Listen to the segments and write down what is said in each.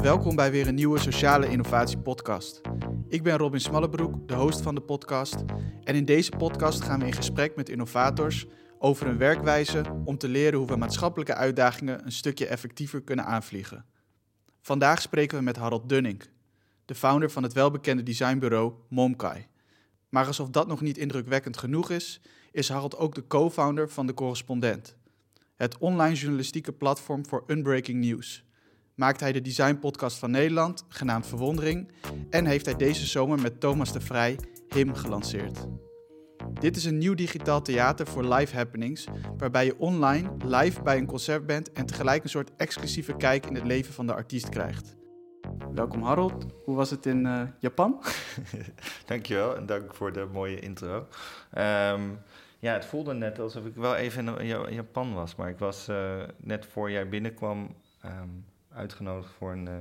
Welkom bij weer een nieuwe Sociale Innovatie Podcast. Ik ben Robin Smallebroek, de host van de podcast. En in deze podcast gaan we in gesprek met innovators over een werkwijze om te leren hoe we maatschappelijke uitdagingen een stukje effectiever kunnen aanvliegen. Vandaag spreken we met Harold Dunning, de founder van het welbekende designbureau Momkai. Maar alsof dat nog niet indrukwekkend genoeg is, is Harold ook de co-founder van De Correspondent, het online journalistieke platform voor unbreaking news. Maakt hij de designpodcast van Nederland, genaamd Verwondering, en heeft hij deze zomer met Thomas de Vrij HIM gelanceerd. Dit is een nieuw digitaal theater voor live happenings, waarbij je online live bij een concert bent en tegelijk een soort exclusieve kijk in het leven van de artiest krijgt. Welkom Harold, hoe was het in uh, Japan? Dankjewel en dank voor de mooie intro. Um, ja, het voelde net alsof ik wel even in Japan was, maar ik was uh, net voor jij binnenkwam um, uitgenodigd voor een, uh,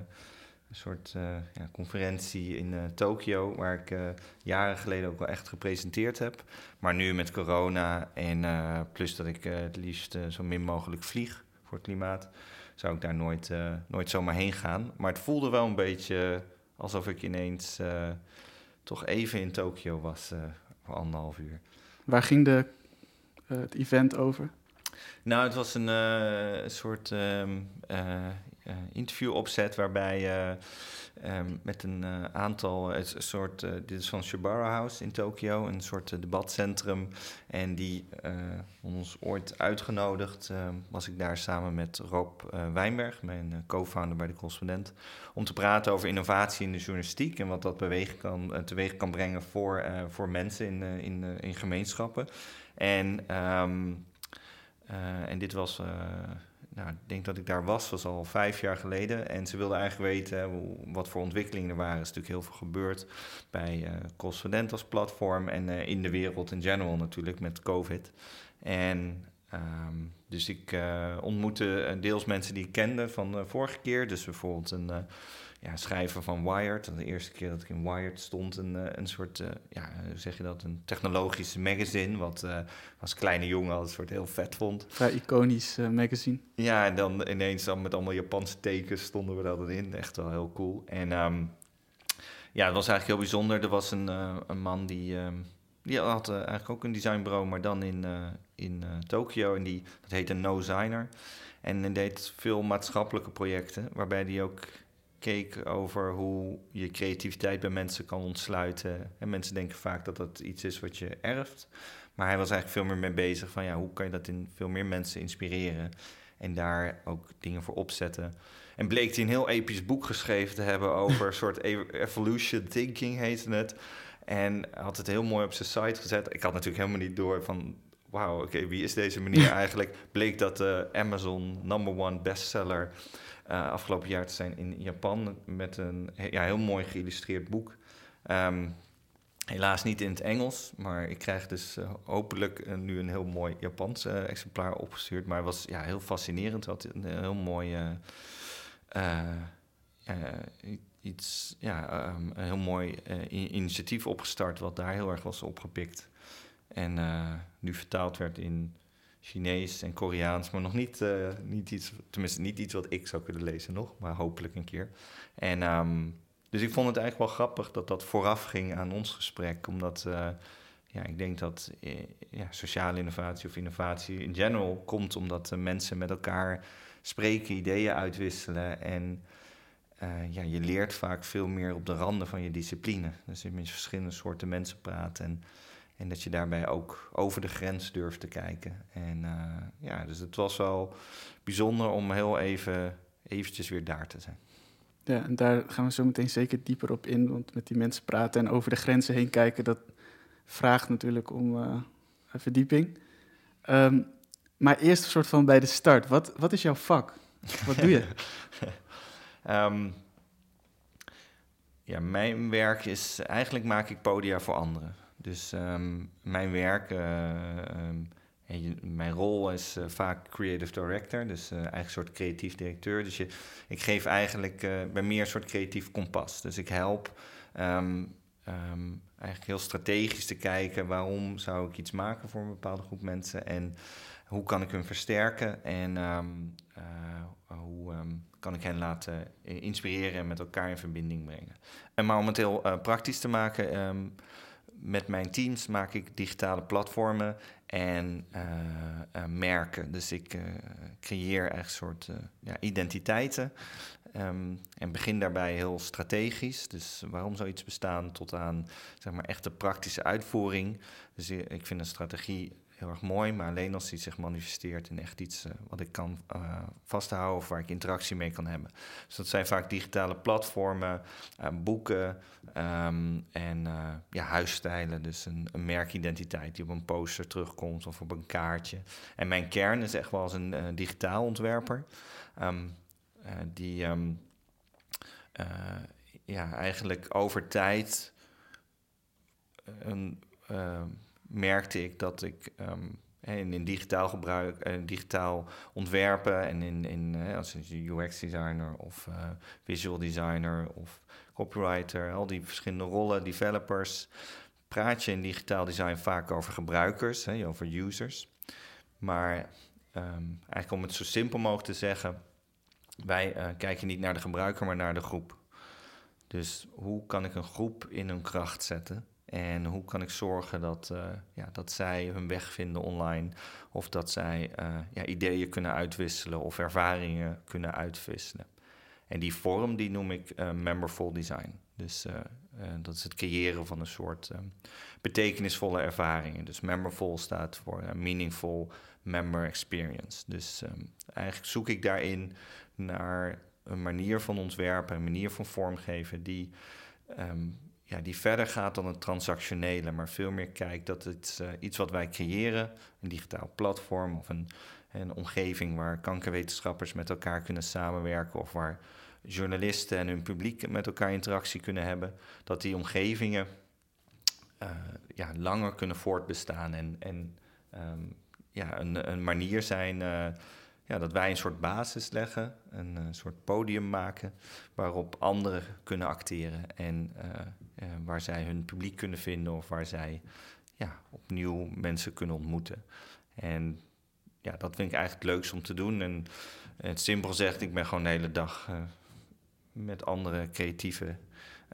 een soort uh, ja, conferentie in uh, Tokio, waar ik jaren geleden ook wel echt gepresenteerd heb. Maar nu met corona en plus dat ik het liefst zo min mogelijk vlieg voor het klimaat, zou ik daar nooit, nooit zomaar heen gaan. Maar het voelde wel een beetje alsof ik ineens toch even in Tokio was voor anderhalf uur. Waar ging de, het event over? Nou, het was een uh, soort um, uh, interview opzet waarbij je um, met een aantal, een soort, dit is van Shibara House in Tokio, een soort debatcentrum. En die ons ooit uitgenodigd, um, was ik daar samen met Rob Wijnberg, mijn co-founder bij de correspondent, om te praten over innovatie in de journalistiek en wat dat beweeg kan, teweeg kan brengen voor, voor mensen in, in, in gemeenschappen. En uh, en dit was, nou, ik denk dat ik daar was, was al vijf jaar geleden. En ze wilden eigenlijk weten hoe, wat voor ontwikkelingen er waren. Er is natuurlijk heel veel gebeurd bij uh, als platform en in de wereld in general natuurlijk met COVID. En um, dus ik ontmoette deels mensen die ik kende van de vorige keer. Dus bijvoorbeeld een ja, schrijver van Wired. De eerste keer dat ik in Wired stond, een, eh, een soort, uh, ja, hoe zeg je dat, een technologisch magazine, wat uh, als kleine jongen al een soort heel vet vond. Vrij iconisch magazine. Ja, en dan ineens dan met allemaal Japanse tekens stonden we dat in. Echt wel heel cool. En um, ja, het was eigenlijk heel bijzonder. Er was een, een man die, um, die had eigenlijk ook een designbureau, maar dan in, in Tokio. En die, dat heette No Designer. En hij deed veel maatschappelijke projecten, waarbij hij ook keek over hoe je creativiteit bij mensen kan ontsluiten. En mensen denken vaak dat dat iets is wat je erft. Maar hij was eigenlijk veel meer mee bezig van ja, hoe kan je dat in veel meer mensen inspireren. En daar ook dingen voor opzetten. En bleek hij een heel episch boek geschreven te hebben over een soort evolution thinking heette het. En had het heel mooi op zijn site gezet. Ik had natuurlijk helemaal niet door van wauw, oké, wie is deze meneer eigenlijk? Bleek dat de Amazon number one bestseller uh, afgelopen jaar te zijn in Japan met een ja, heel mooi geïllustreerd boek. Um, helaas niet in het Engels, maar ik krijg dus uh, hopelijk uh, nu een heel mooi Japans exemplaar opgestuurd. Maar het was ja, heel fascinerend. Had een heel mooi iets, ja, um, een heel mooi initiatief opgestart, wat daar heel erg was opgepikt. En nu vertaald werd in Chinees en Koreaans, maar nog niet, uh, niet iets, tenminste niet iets wat ik zou kunnen lezen nog, maar hopelijk een keer. En um, dus ik vond het eigenlijk wel grappig dat dat vooraf ging aan ons gesprek, omdat uh, ja, ik denk dat ja, sociale innovatie of innovatie in general komt omdat mensen met elkaar spreken, ideeën uitwisselen en ja, je leert vaak veel meer op de randen van je discipline. Dus je met verschillende soorten mensen praten en en dat je daarbij ook over de grens durft te kijken. En uh, ja, dus het was wel bijzonder om heel even eventjes weer daar te zijn. Ja, en daar gaan we zo meteen zeker dieper op in. Want met die mensen praten en over de grenzen heen kijken, dat vraagt natuurlijk om uh, verdieping. Um, maar eerst een soort van bij de start. Wat, wat is jouw vak? Wat doe je? um, ja, mijn werk is... Eigenlijk maak ik podia voor anderen. Dus um, mijn werk, um, mijn rol is uh, vaak creative director, dus uh, eigenlijk een soort creatief directeur. Dus je, ik geef eigenlijk, bij meer een soort creatief kompas. Dus ik help um, eigenlijk heel strategisch te kijken waarom zou ik iets maken voor een bepaalde groep mensen en hoe kan ik hun versterken en ehm, hoe ehm, kan ik hen laten inspireren en met elkaar in verbinding brengen. En maar om het heel praktisch te maken, ehm, met mijn teams maak ik digitale platformen en merken. Dus ik creëer echt soort ja, identiteiten Ehm, en begin daarbij heel strategisch. Dus waarom zou iets bestaan tot aan zeg maar, echte praktische uitvoering. Dus ik vind een strategie heel erg mooi, maar alleen als die zich manifesteert in echt iets uh, wat ik kan uh, vasthouden of waar ik interactie mee kan hebben. Dus dat zijn vaak digitale platformen, uh, boeken um, en ja, huisstijlen. Dus een, een, merkidentiteit die op een poster terugkomt of op een kaartje. En mijn kern is echt wel als een digitaal ontwerper. Um, eh, die ehm, eh, ja, eigenlijk over tijd een, ehm, merkte ik dat ik um, in, in, digitaal gebruik, uh, digitaal ontwerpen en in, in uh, als UX designer of uh, visual designer of copywriter, al die verschillende rollen, developers, praat je in digitaal design vaak over gebruikers, hè, over users. Maar um, eigenlijk om het zo simpel mogelijk te zeggen, wij uh, kijken niet naar de gebruiker, maar naar de groep. Dus hoe kan ik een groep in hun kracht zetten? En hoe kan ik zorgen dat, uh, ja, dat zij hun weg vinden online? Of dat zij uh, ja, ideeën kunnen uitwisselen of ervaringen kunnen uitwisselen. En die vorm die noem ik uh, memberful design. Dus dat is het creëren van een soort betekenisvolle ervaringen. Dus memberful staat voor meaningful member experience. Dus eigenlijk zoek ik daarin naar een manier van ontwerpen, een manier van vormgeven die, ehm, ja, die verder gaat dan het transactionele, maar veel meer kijkt dat het uh, iets wat wij creëren, een digitaal platform of een, een omgeving waar kankerwetenschappers met elkaar kunnen samenwerken of waar journalisten en hun publiek met elkaar interactie kunnen hebben, dat die omgevingen uh, ja, langer kunnen voortbestaan en, en um, ja, een, een manier zijn. Uh, ja, dat wij een soort basis leggen, een, soort podium maken waarop anderen kunnen acteren en waar zij hun publiek kunnen vinden of waar zij ja, opnieuw mensen kunnen ontmoeten. En ja, dat vind ik eigenlijk het leukste om te doen. En het simpel zegt, ik ben gewoon de hele dag uh, met andere creatieve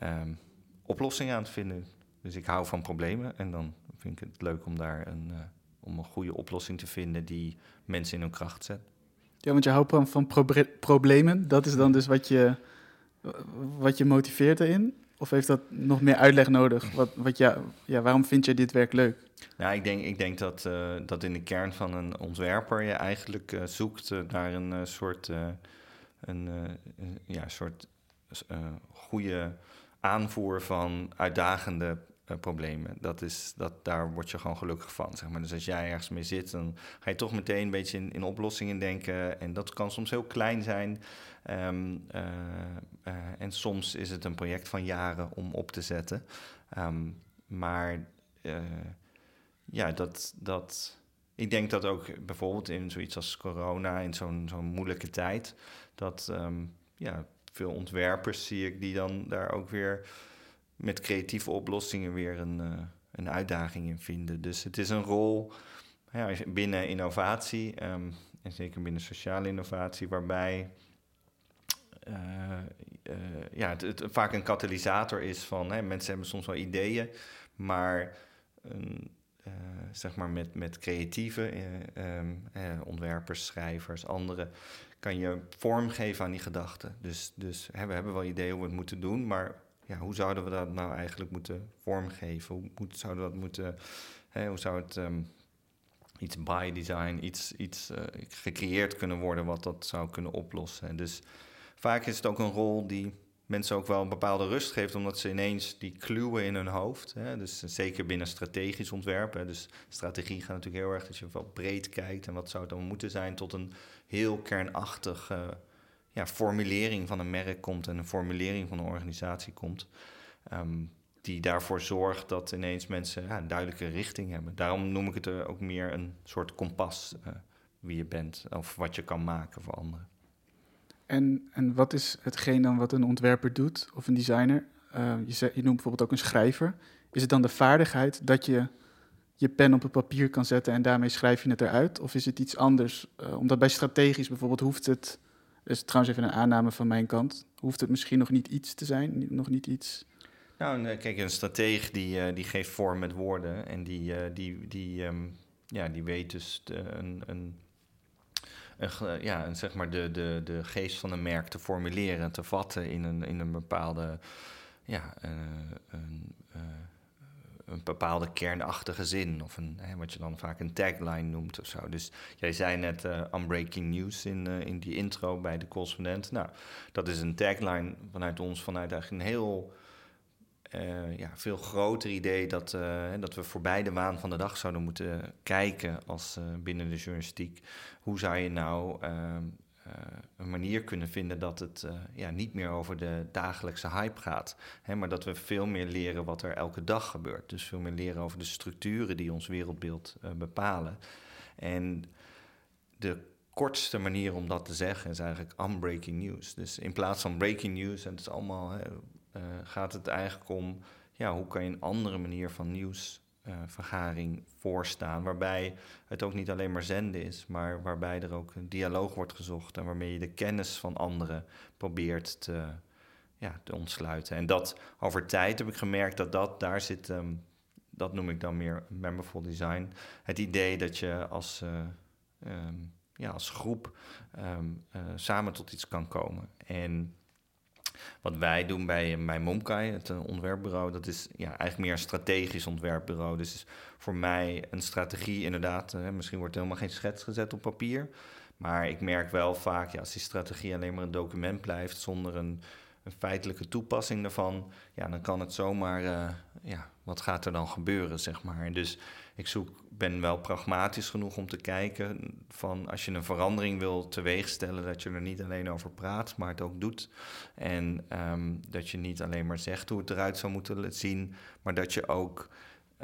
um, oplossingen aan het vinden. Dus ik hou van problemen en dan vind ik het leuk om daar een, om een goede oplossing te vinden die mensen in hun kracht zet. Ja, want je houdt van, van problemen. Dat is dan dus wat je, wat je motiveert erin? Of heeft dat nog meer uitleg nodig? Wat, wat ja, ja, waarom vind je dit werk leuk? Nou, ik denk, ik denk dat, uh, dat in de kern van een ontwerper je eigenlijk uh, zoekt uh, naar een soort, een, ja, soort goede aanvoer van uitdagende uh, problemen. Dat is, dat, daar word je gewoon gelukkig van. Zeg maar. Dus als jij ergens mee zit, dan ga je toch meteen een beetje in, in oplossingen denken. En dat kan soms heel klein zijn. Um, uh, uh, en soms is het een project van jaren om op te zetten. Um, maar ja, dat, dat. Ik denk dat ook bijvoorbeeld in zoiets als corona, in zo'n zo'n moeilijke tijd, dat um, ja, veel ontwerpers zie ik die dan daar ook weer met creatieve oplossingen weer een, uh, een uitdaging in vinden. Dus het is een rol ja, binnen innovatie, um, en zeker binnen sociale innovatie, waarbij uh, uh, ja, het, vaak een katalysator is van hè, mensen hebben soms wel ideeën, maar zeg maar met, met creatieve um, ontwerpers, schrijvers, anderen, kan je vorm geven aan die gedachten. Dus, dus hè, we hebben wel ideeën hoe we het moeten doen, maar ja, hoe zouden we dat nou eigenlijk moeten vormgeven? Hoe moet, zouden we dat moeten, hè, hoe zou het um, iets by design, iets, iets uh, gecreëerd kunnen worden wat dat zou kunnen oplossen? En dus vaak is het ook een rol die mensen ook wel een bepaalde rust geeft, omdat ze ineens die kluwen in hun hoofd. Hè, dus zeker binnen strategisch ontwerpen. Dus strategie gaat natuurlijk heel erg dat je wel breed kijkt en wat zou het dan moeten zijn, tot een heel kernachtig. Uh, ja, formulering van een merk komt en een formulering van een organisatie komt. Um, die daarvoor zorgt dat ineens mensen ja, een duidelijke richting hebben. Daarom noem ik het er ook meer een soort kompas uh, wie je bent of wat je kan maken voor anderen. En, en wat is hetgeen dan wat een ontwerper doet of een designer? Uh, je, je noemt bijvoorbeeld ook een schrijver. Is het dan de vaardigheid dat je je pen op het papier kan zetten en daarmee schrijf je het eruit? Of is het iets anders? Uh, omdat bij strategisch bijvoorbeeld hoeft het, is trouwens even een aanname van mijn kant, hoeft het misschien nog niet iets te zijn, nog niet iets... Nou, kijk, een strateeg die, uh, die geeft vorm met woorden en die, uh, die, die, um, ja, die weet dus de, een, een, een, ja, een, zeg maar de, de, de geest van een merk te formuleren, te vatten in een, in een bepaalde ja, een, een bepaalde kernachtige zin. Of een, hè, wat je dan vaak een tagline noemt of zo. Dus jij zei net uh, unbreaking news in, uh, in die intro bij de correspondent. Nou, dat is een tagline vanuit ons, vanuit eigenlijk een heel... Uh, ja, veel groter idee dat, dat we voorbij de waan van de dag zouden moeten kijken als binnen de journalistiek. Hoe zou je nou ehm, een manier kunnen vinden dat het uh, ja, niet meer over de dagelijkse hype gaat. Hè, maar dat we veel meer leren wat er elke dag gebeurt. Dus veel meer leren over de structuren die ons wereldbeeld uh, bepalen. En de kortste manier om dat te zeggen is eigenlijk unbreaking news. Dus in plaats van breaking news, en het is allemaal, gaat het eigenlijk om ja, hoe kan je een andere manier van nieuws uh, vergaring voorstaan. Waarbij het ook niet alleen maar zenden is, maar waarbij er ook een dialoog wordt gezocht. En waarmee je de kennis van anderen probeert te, ja, te ontsluiten. En dat over tijd heb ik gemerkt dat, dat daar zit, um, dat noem ik dan meer memberful design. Het idee dat je als, uh, um, ja, als groep um, uh, samen tot iets kan komen. En wat wij doen bij, bij Momkai, het eh, ontwerpbureau, dat is ja, eigenlijk meer een strategisch ontwerpbureau. Dus voor mij een strategie inderdaad, hè, misschien wordt er helemaal geen schets gezet op papier. Maar ik merk wel vaak, ja, als die strategie alleen maar een document blijft zonder een, feitelijke toepassing daarvan, ja, dan kan het zomaar, ja, wat gaat er dan gebeuren, zeg maar. Dus ik zoek, ben wel pragmatisch genoeg om te kijken van als je een verandering wil teweegstellen, dat je er niet alleen over praat, maar het ook doet. En um, dat je niet alleen maar zegt hoe het eruit zou moeten zien, maar dat je ook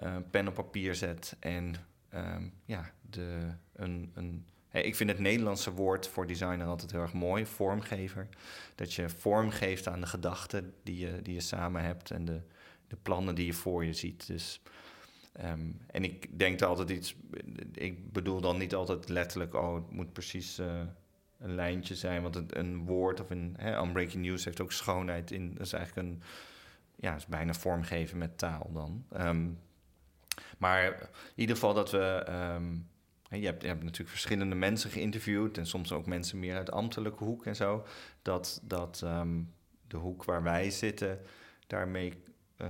uh, pen op papier zet en um, ja, de, een, een ik vind het Nederlandse woord voor designer altijd heel erg mooi, vormgever. Dat je vorm geeft aan de gedachten die je, die je samen hebt en de, de plannen die je voor je ziet. Dus Um, en ik denk altijd iets. Ik bedoel dan niet altijd letterlijk, oh, het moet precies uh, een lijntje zijn. Want een, woord of een hè, unbreaking news heeft ook schoonheid in. Dat is eigenlijk een. Ja, is bijna vormgeven met taal dan. Um, maar in ieder geval dat we. Um, je, hebt, hebt natuurlijk verschillende mensen geïnterviewd. En soms ook mensen meer uit ambtelijke hoek en zo. Dat, dat de hoek waar wij zitten, daarmee. Uh,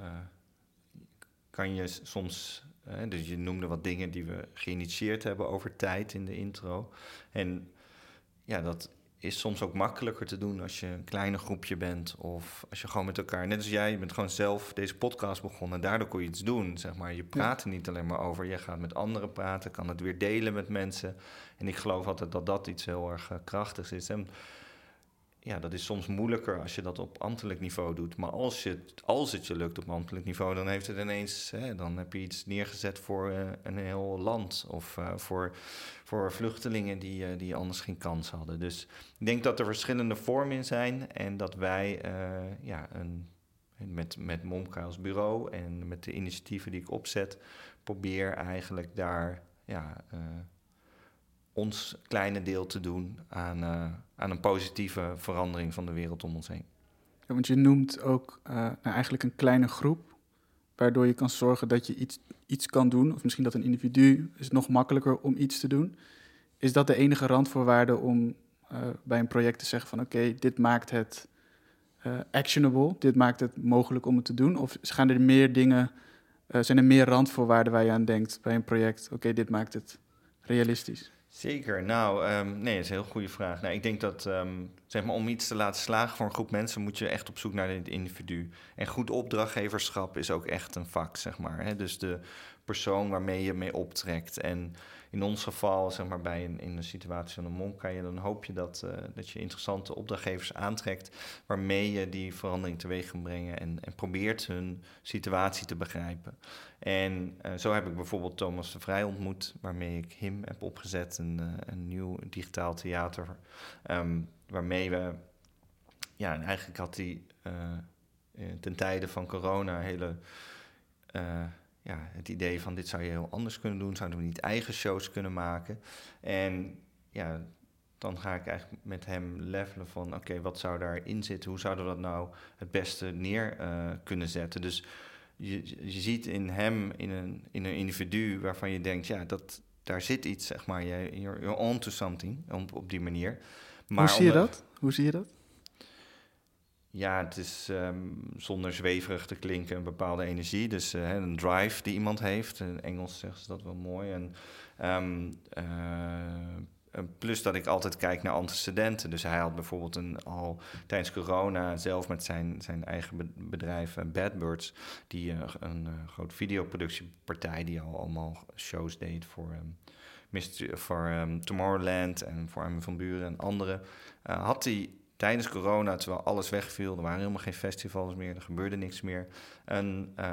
uh, kan je soms, uh, dus je noemde wat dingen die we geïnitieerd hebben over tijd in de intro. En ja, dat is soms ook makkelijker te doen als je een kleine groepje bent of als je gewoon met elkaar, net als jij, je bent gewoon zelf deze podcast begonnen, daardoor kon je iets doen, zeg maar. Je praat er niet alleen maar over, je gaat met anderen praten, kan het weer delen met mensen. En ik geloof altijd dat dat iets heel erg uh, krachtigs is. En ja, dat is soms moeilijker als je dat op ambtelijk niveau doet. Maar als, je, als het je lukt op ambtelijk niveau, dan heeft het ineens, hè, dan heb je iets neergezet voor uh, een heel land of uh, voor, voor vluchtelingen die, uh, die anders geen kans hadden. Dus ik denk dat er verschillende vormen in zijn en dat wij ja, een, met, met Momka als bureau en met de initiatieven die ik opzet, probeer eigenlijk daar ja, ons kleine deel te doen aan, aan een positieve verandering van de wereld om ons heen. Want je noemt ook uh, nou eigenlijk een kleine groep, waardoor je kan zorgen dat je iets, iets kan doen, of misschien dat een individu is nog makkelijker om iets te doen. Is dat de enige randvoorwaarde om uh, bij een project te zeggen van oké, dit maakt het actionable, dit maakt het mogelijk om het te doen? Of gaan er meer dingen, zijn er meer randvoorwaarden waar je aan denkt bij een project? Oké, dit maakt het realistisch. Zeker. Nou, um, nee, dat is een heel goede vraag. Nou, ik denk dat, um, zeg maar, om iets te laten slagen voor een groep mensen, moet je echt op zoek naar het individu. En goed opdrachtgeverschap is ook echt een vak, zeg maar. Hè? Dus de persoon waarmee je mee optrekt. En in ons geval, zeg maar, bij een, in een situatie van een monk, kan je, dan hoop je dat, uh, dat je interessante opdrachtgevers aantrekt, waarmee je die verandering teweeg kan brengen en, en probeert hun situatie te begrijpen. En uh, zo heb ik bijvoorbeeld Thomas de Vrij ontmoet, waarmee ik hem heb opgezet, een, uh, een nieuw digitaal theater, um, waarmee we, ja, en eigenlijk had hij ten tijde van corona hele ja, het idee van dit zou je heel anders kunnen doen. Zouden we niet eigen shows kunnen maken? En ja, dan ga ik eigenlijk met hem levelen van... oké, wat zou daarin zitten? Hoe zouden we dat nou het beste neer uh, kunnen zetten? Dus je, je ziet in hem, in een, in een individu waarvan je denkt... ja, dat, daar zit iets, zeg maar. Je, you're, you're on to something, op, op die manier. Maar Hoe zie je dat? Hoe zie je dat? Ja, het is um, zonder zweverig te klinken een bepaalde energie. Dus uh, een drive die iemand heeft. In Engels zeggen ze dat wel mooi. En um, uh, plus dat ik altijd kijk naar antecedenten. Dus hij had bijvoorbeeld een, al tijdens corona zelf met zijn, zijn eigen bedrijf uh, Bad Birds... die een grote videoproductiepartij die al allemaal shows deed voor, um, voor Tomorrowland... en voor Armin van Buren en anderen. had hij tijdens corona, terwijl alles wegviel, er waren helemaal geen festivals meer, er gebeurde niks meer. En uh,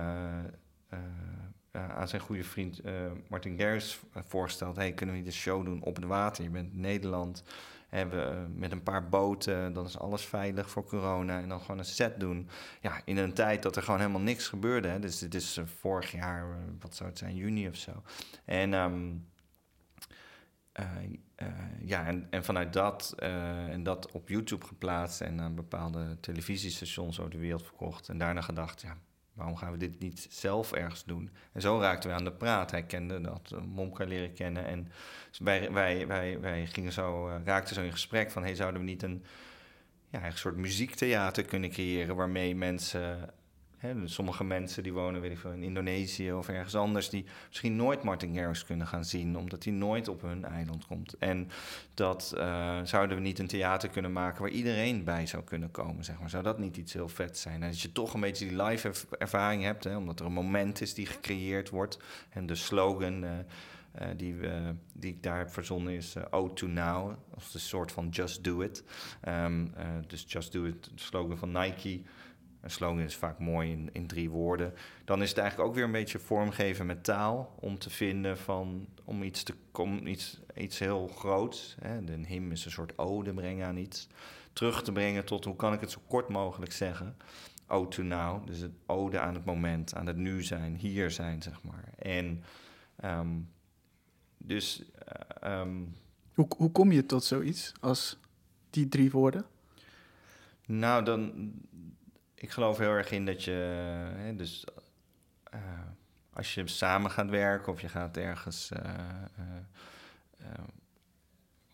uh, aan zijn goede vriend Martin Garrix voorgesteld: hey, kunnen we niet een show doen op het water? Je bent in Nederland, hebben met een paar boten, dan is alles veilig voor corona. En dan gewoon een set doen. Ja, in een tijd dat er gewoon helemaal niks gebeurde. Hè. Dus dit is vorig jaar, wat zou het zijn, juni of zo. En. Uh, ja, en, en vanuit dat, uh, en dat op YouTube geplaatst en aan bepaalde televisiestations over de wereld verkocht. En daarna gedacht, ja, waarom gaan we dit niet zelf ergens doen? En zo raakten we aan de praat. Hij kende dat, Momka leren kennen. En wij, wij, wij, wij gingen zo, raakten zo in gesprek van, hey, zouden we niet een, ja, een soort muziektheater kunnen creëren waarmee mensen sommige mensen die wonen weet ik veel, in Indonesië of ergens anders, die misschien nooit Martin Garrix kunnen gaan zien, omdat hij nooit op hun eiland komt. En dat uh, zouden we niet een theater kunnen maken waar iedereen bij zou kunnen komen, zeg maar. Zou dat niet iets heel vet zijn? En als je toch een beetje die live ervaring hebt, hè, omdat er een moment is die gecreëerd wordt. En de slogan uh, uh, die, die ik daar heb verzonnen is uh, Ode to Now. Of een soort van Just Do It. Um, dus Just Do It, de slogan van Nike. Een slogan is vaak mooi in, in drie woorden. Dan is het eigenlijk ook weer een beetje vormgeven met taal. Om te vinden van, om iets, te, om iets, iets heel groots. Hè, de hymn is een soort ode brengen aan iets. Terug te brengen tot, hoe kan ik het zo kort mogelijk zeggen? Ode to now, dus het ode aan het moment, aan het nu zijn, hier zijn, zeg maar. En um, dus... Um, hoe, hoe kom je tot zoiets als die drie woorden? Nou, dan, ik geloof heel erg in dat je, hè, dus uh, als je samen gaat werken of je gaat ergens uh, uh,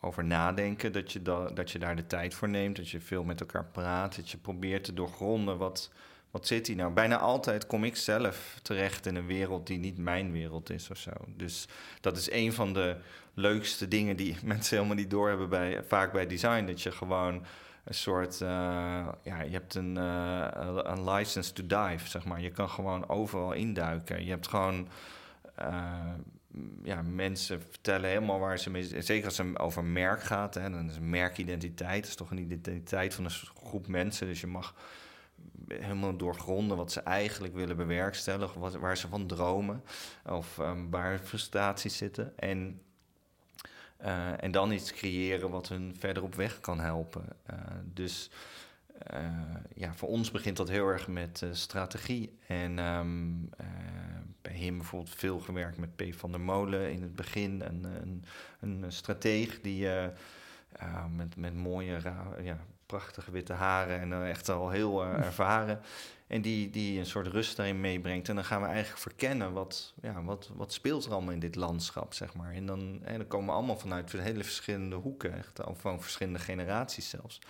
over nadenken, dat je, da dat je daar de tijd voor neemt, dat je veel met elkaar praat, dat je probeert te doorgronden wat, wat zit hier nou. Bijna altijd kom ik zelf terecht in een wereld die niet mijn wereld is of zo. Dus dat is een van de leukste dingen die mensen helemaal niet doorhebben bij, vaak bij design, dat je gewoon een soort, uh, ja, je hebt een, uh, een license to dive, zeg maar. Je kan gewoon overal induiken. Je hebt gewoon, uh, ja, mensen vertellen helemaal waar ze mee, zeker als het over merk gaat, hè, dan is merkidentiteit, is toch een identiteit van een groep mensen, dus je mag helemaal doorgronden wat ze eigenlijk willen bewerkstelligen, wat, waar ze van dromen of um, waar frustraties zitten. En uh, en dan iets creëren wat hun verder op weg kan helpen. Uh, dus uh, ja, voor ons begint dat heel erg met strategie. En um, bij hem bijvoorbeeld veel gewerkt met P. van der Molen in het begin. Een, een, een strateeg die met, met mooie, ja, prachtige witte haren en echt al heel ervaren. En die, die een soort rust daarin meebrengt. En dan gaan we eigenlijk verkennen wat, ja, wat, wat speelt er allemaal in dit landschap, zeg maar. En dan, en dan komen we allemaal vanuit hele verschillende hoeken, echt, van verschillende generaties zelfs.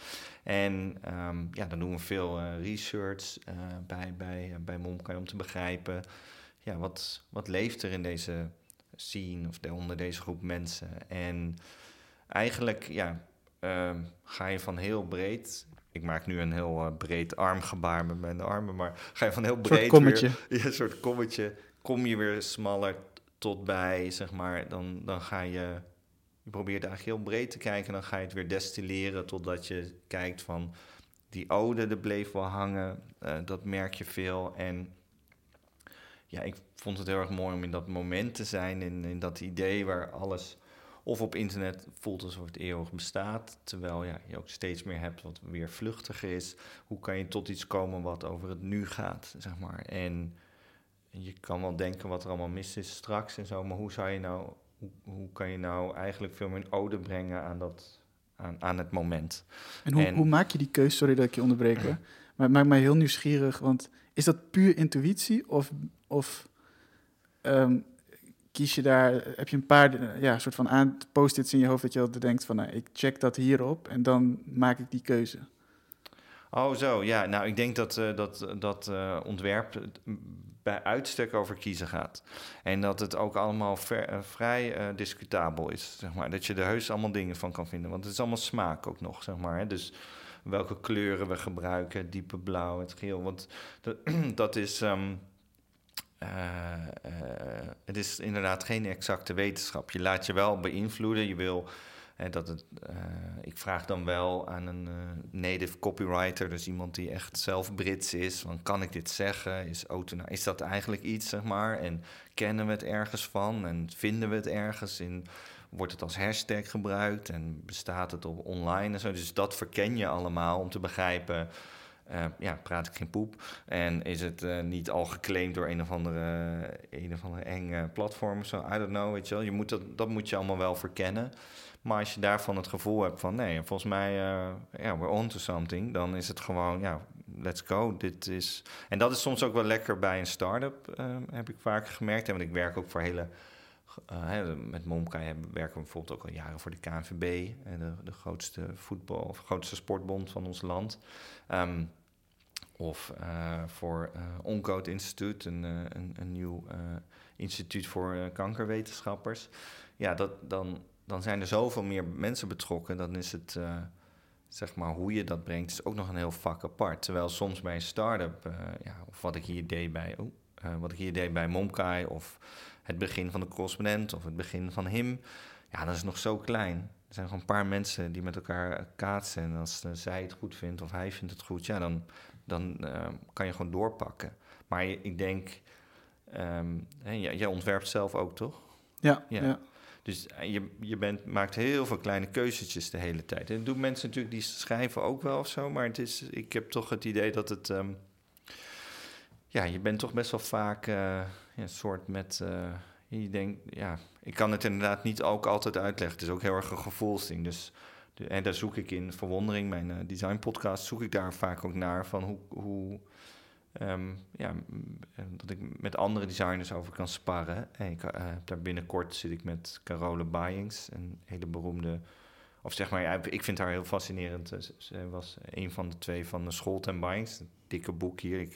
En um, ja, dan doen we veel uh, research uh, bij, bij, bij Momkai om te begrijpen... Ja, wat, wat leeft er in deze scene of onder deze groep mensen? En eigenlijk, ja, uh, ga je van heel breed ik maak nu een heel uh, breed armgebaar met mijn armen, maar ga je van heel breed kommetje. weer, ja, een soort kommetje, kom je weer smaller tot bij, zeg maar, dan, dan ga je, je probeert eigenlijk heel breed te kijken, dan ga je het weer destilleren totdat je kijkt van, die ode, er bleef wel hangen, uh, dat merk je veel. En ja, ik vond het heel erg mooi om in dat moment te zijn, in, in dat idee waar alles of op internet voelt alsof het eeuwig bestaat, terwijl ja, je ook steeds meer hebt wat weer vluchtiger is. Hoe kan je tot iets komen wat over het nu gaat, zeg maar. En je kan wel denken wat er allemaal mis is straks en zo, maar hoe zou je nou, hoe, hoe kan je nou eigenlijk veel meer ode brengen aan dat, aan, aan het moment? En hoe, En- hoe maak je die keuze? Sorry dat ik je onderbreek, maar het maakt mij heel nieuwsgierig, want is dat puur intuïtie of, of ehm, kies je daar, heb je een paar ja, soort van aan post-its in je hoofd dat je altijd denkt van, nou, ik check dat hierop en dan maak ik die keuze. Oh, zo. Ja, nou, ik denk dat eh, dat, dat eh, ontwerp bij uitstek over kiezen gaat. En dat het ook allemaal eh, vrij discutabel is, zeg maar. Dat je er heus allemaal dingen van kan vinden. Want het is allemaal smaak ook nog, zeg maar. Dus welke kleuren we gebruiken, diepe blauw, het geel. Want dat, dat is... ehm, eh, eh, het is inderdaad geen exacte wetenschap. Je laat je wel beïnvloeden. Je wil hè, dat het. eh, ik vraag dan wel aan een eh, native copywriter, dus iemand die echt zelf Brits is. Van kan ik dit zeggen? Is, is dat eigenlijk iets, zeg maar? En kennen we het ergens van? En vinden we het ergens in? Wordt het als hashtag gebruikt en bestaat het op online en zo? Dus dat verken je allemaal om te begrijpen. Eh, ja, praat ik geen poep? En is het eh, niet al geclaimd door een of andere, een of andere enge platform of zo? I don't know, weet je wel. Je moet dat, dat moet je allemaal wel verkennen. Maar als je daarvan het gevoel hebt van... nee, volgens mij, eh, ja, we're on to something... dan is het gewoon, ja, let's go. Dit is... En dat is soms ook wel lekker bij een start-up, eh, heb ik vaak gemerkt. Want ik werk ook voor hele... eh, hè, met hebben- werken we bijvoorbeeld ook al jaren voor de KNVB... eh, de, de grootste voetbal of grootste sportbond van ons land... Ehm, of eh, voor eh Oncode Instituut, een, eh, een, een nieuw instituut voor kankerwetenschappers. Ja, dat, dan, dan zijn er zoveel meer mensen betrokken. Dan is het, zeg maar, hoe je dat brengt, is ook nog een heel vak apart. Terwijl soms bij een start-up, ja, of wat ik hier deed bij, oh, wat ik hier deed bij Momkai, of het begin van de correspondent, of het begin van HIM, ja, dat is nog zo klein. Er zijn gewoon een paar mensen die met elkaar kaatsen. En als eh, zij het goed vindt of hij vindt het goed, ja, dan, dan eh, kan je gewoon doorpakken. Maar ik denk, ehm, hè, jij, ontwerpt zelf ook, toch? Ja, Ja. ja. Dus eh, je, je bent, maakt heel veel kleine keuzetjes de hele tijd. En dat doen mensen natuurlijk die schrijven ook wel of zo. Maar het is, ik heb toch het idee dat het... ehm, ja, je bent toch best wel vaak eh, een soort met... je denkt, ja, ik kan het inderdaad niet ook altijd uitleggen. Het is ook heel erg een gevoelsding. Dus en daar zoek ik in Verwondering, mijn eh, design podcast, zoek ik daar vaak ook naar van hoe... hoe ehm, ja, eh, dat ik met andere designers over kan sparren. En ik, eh, daar binnenkort zit ik met Carole Bayings, een hele beroemde... Of zeg maar, ja, ik vind haar heel fascinerend. Ze- was een van de twee van de Scholt en Bayings. Een dikke boek hier. Ik,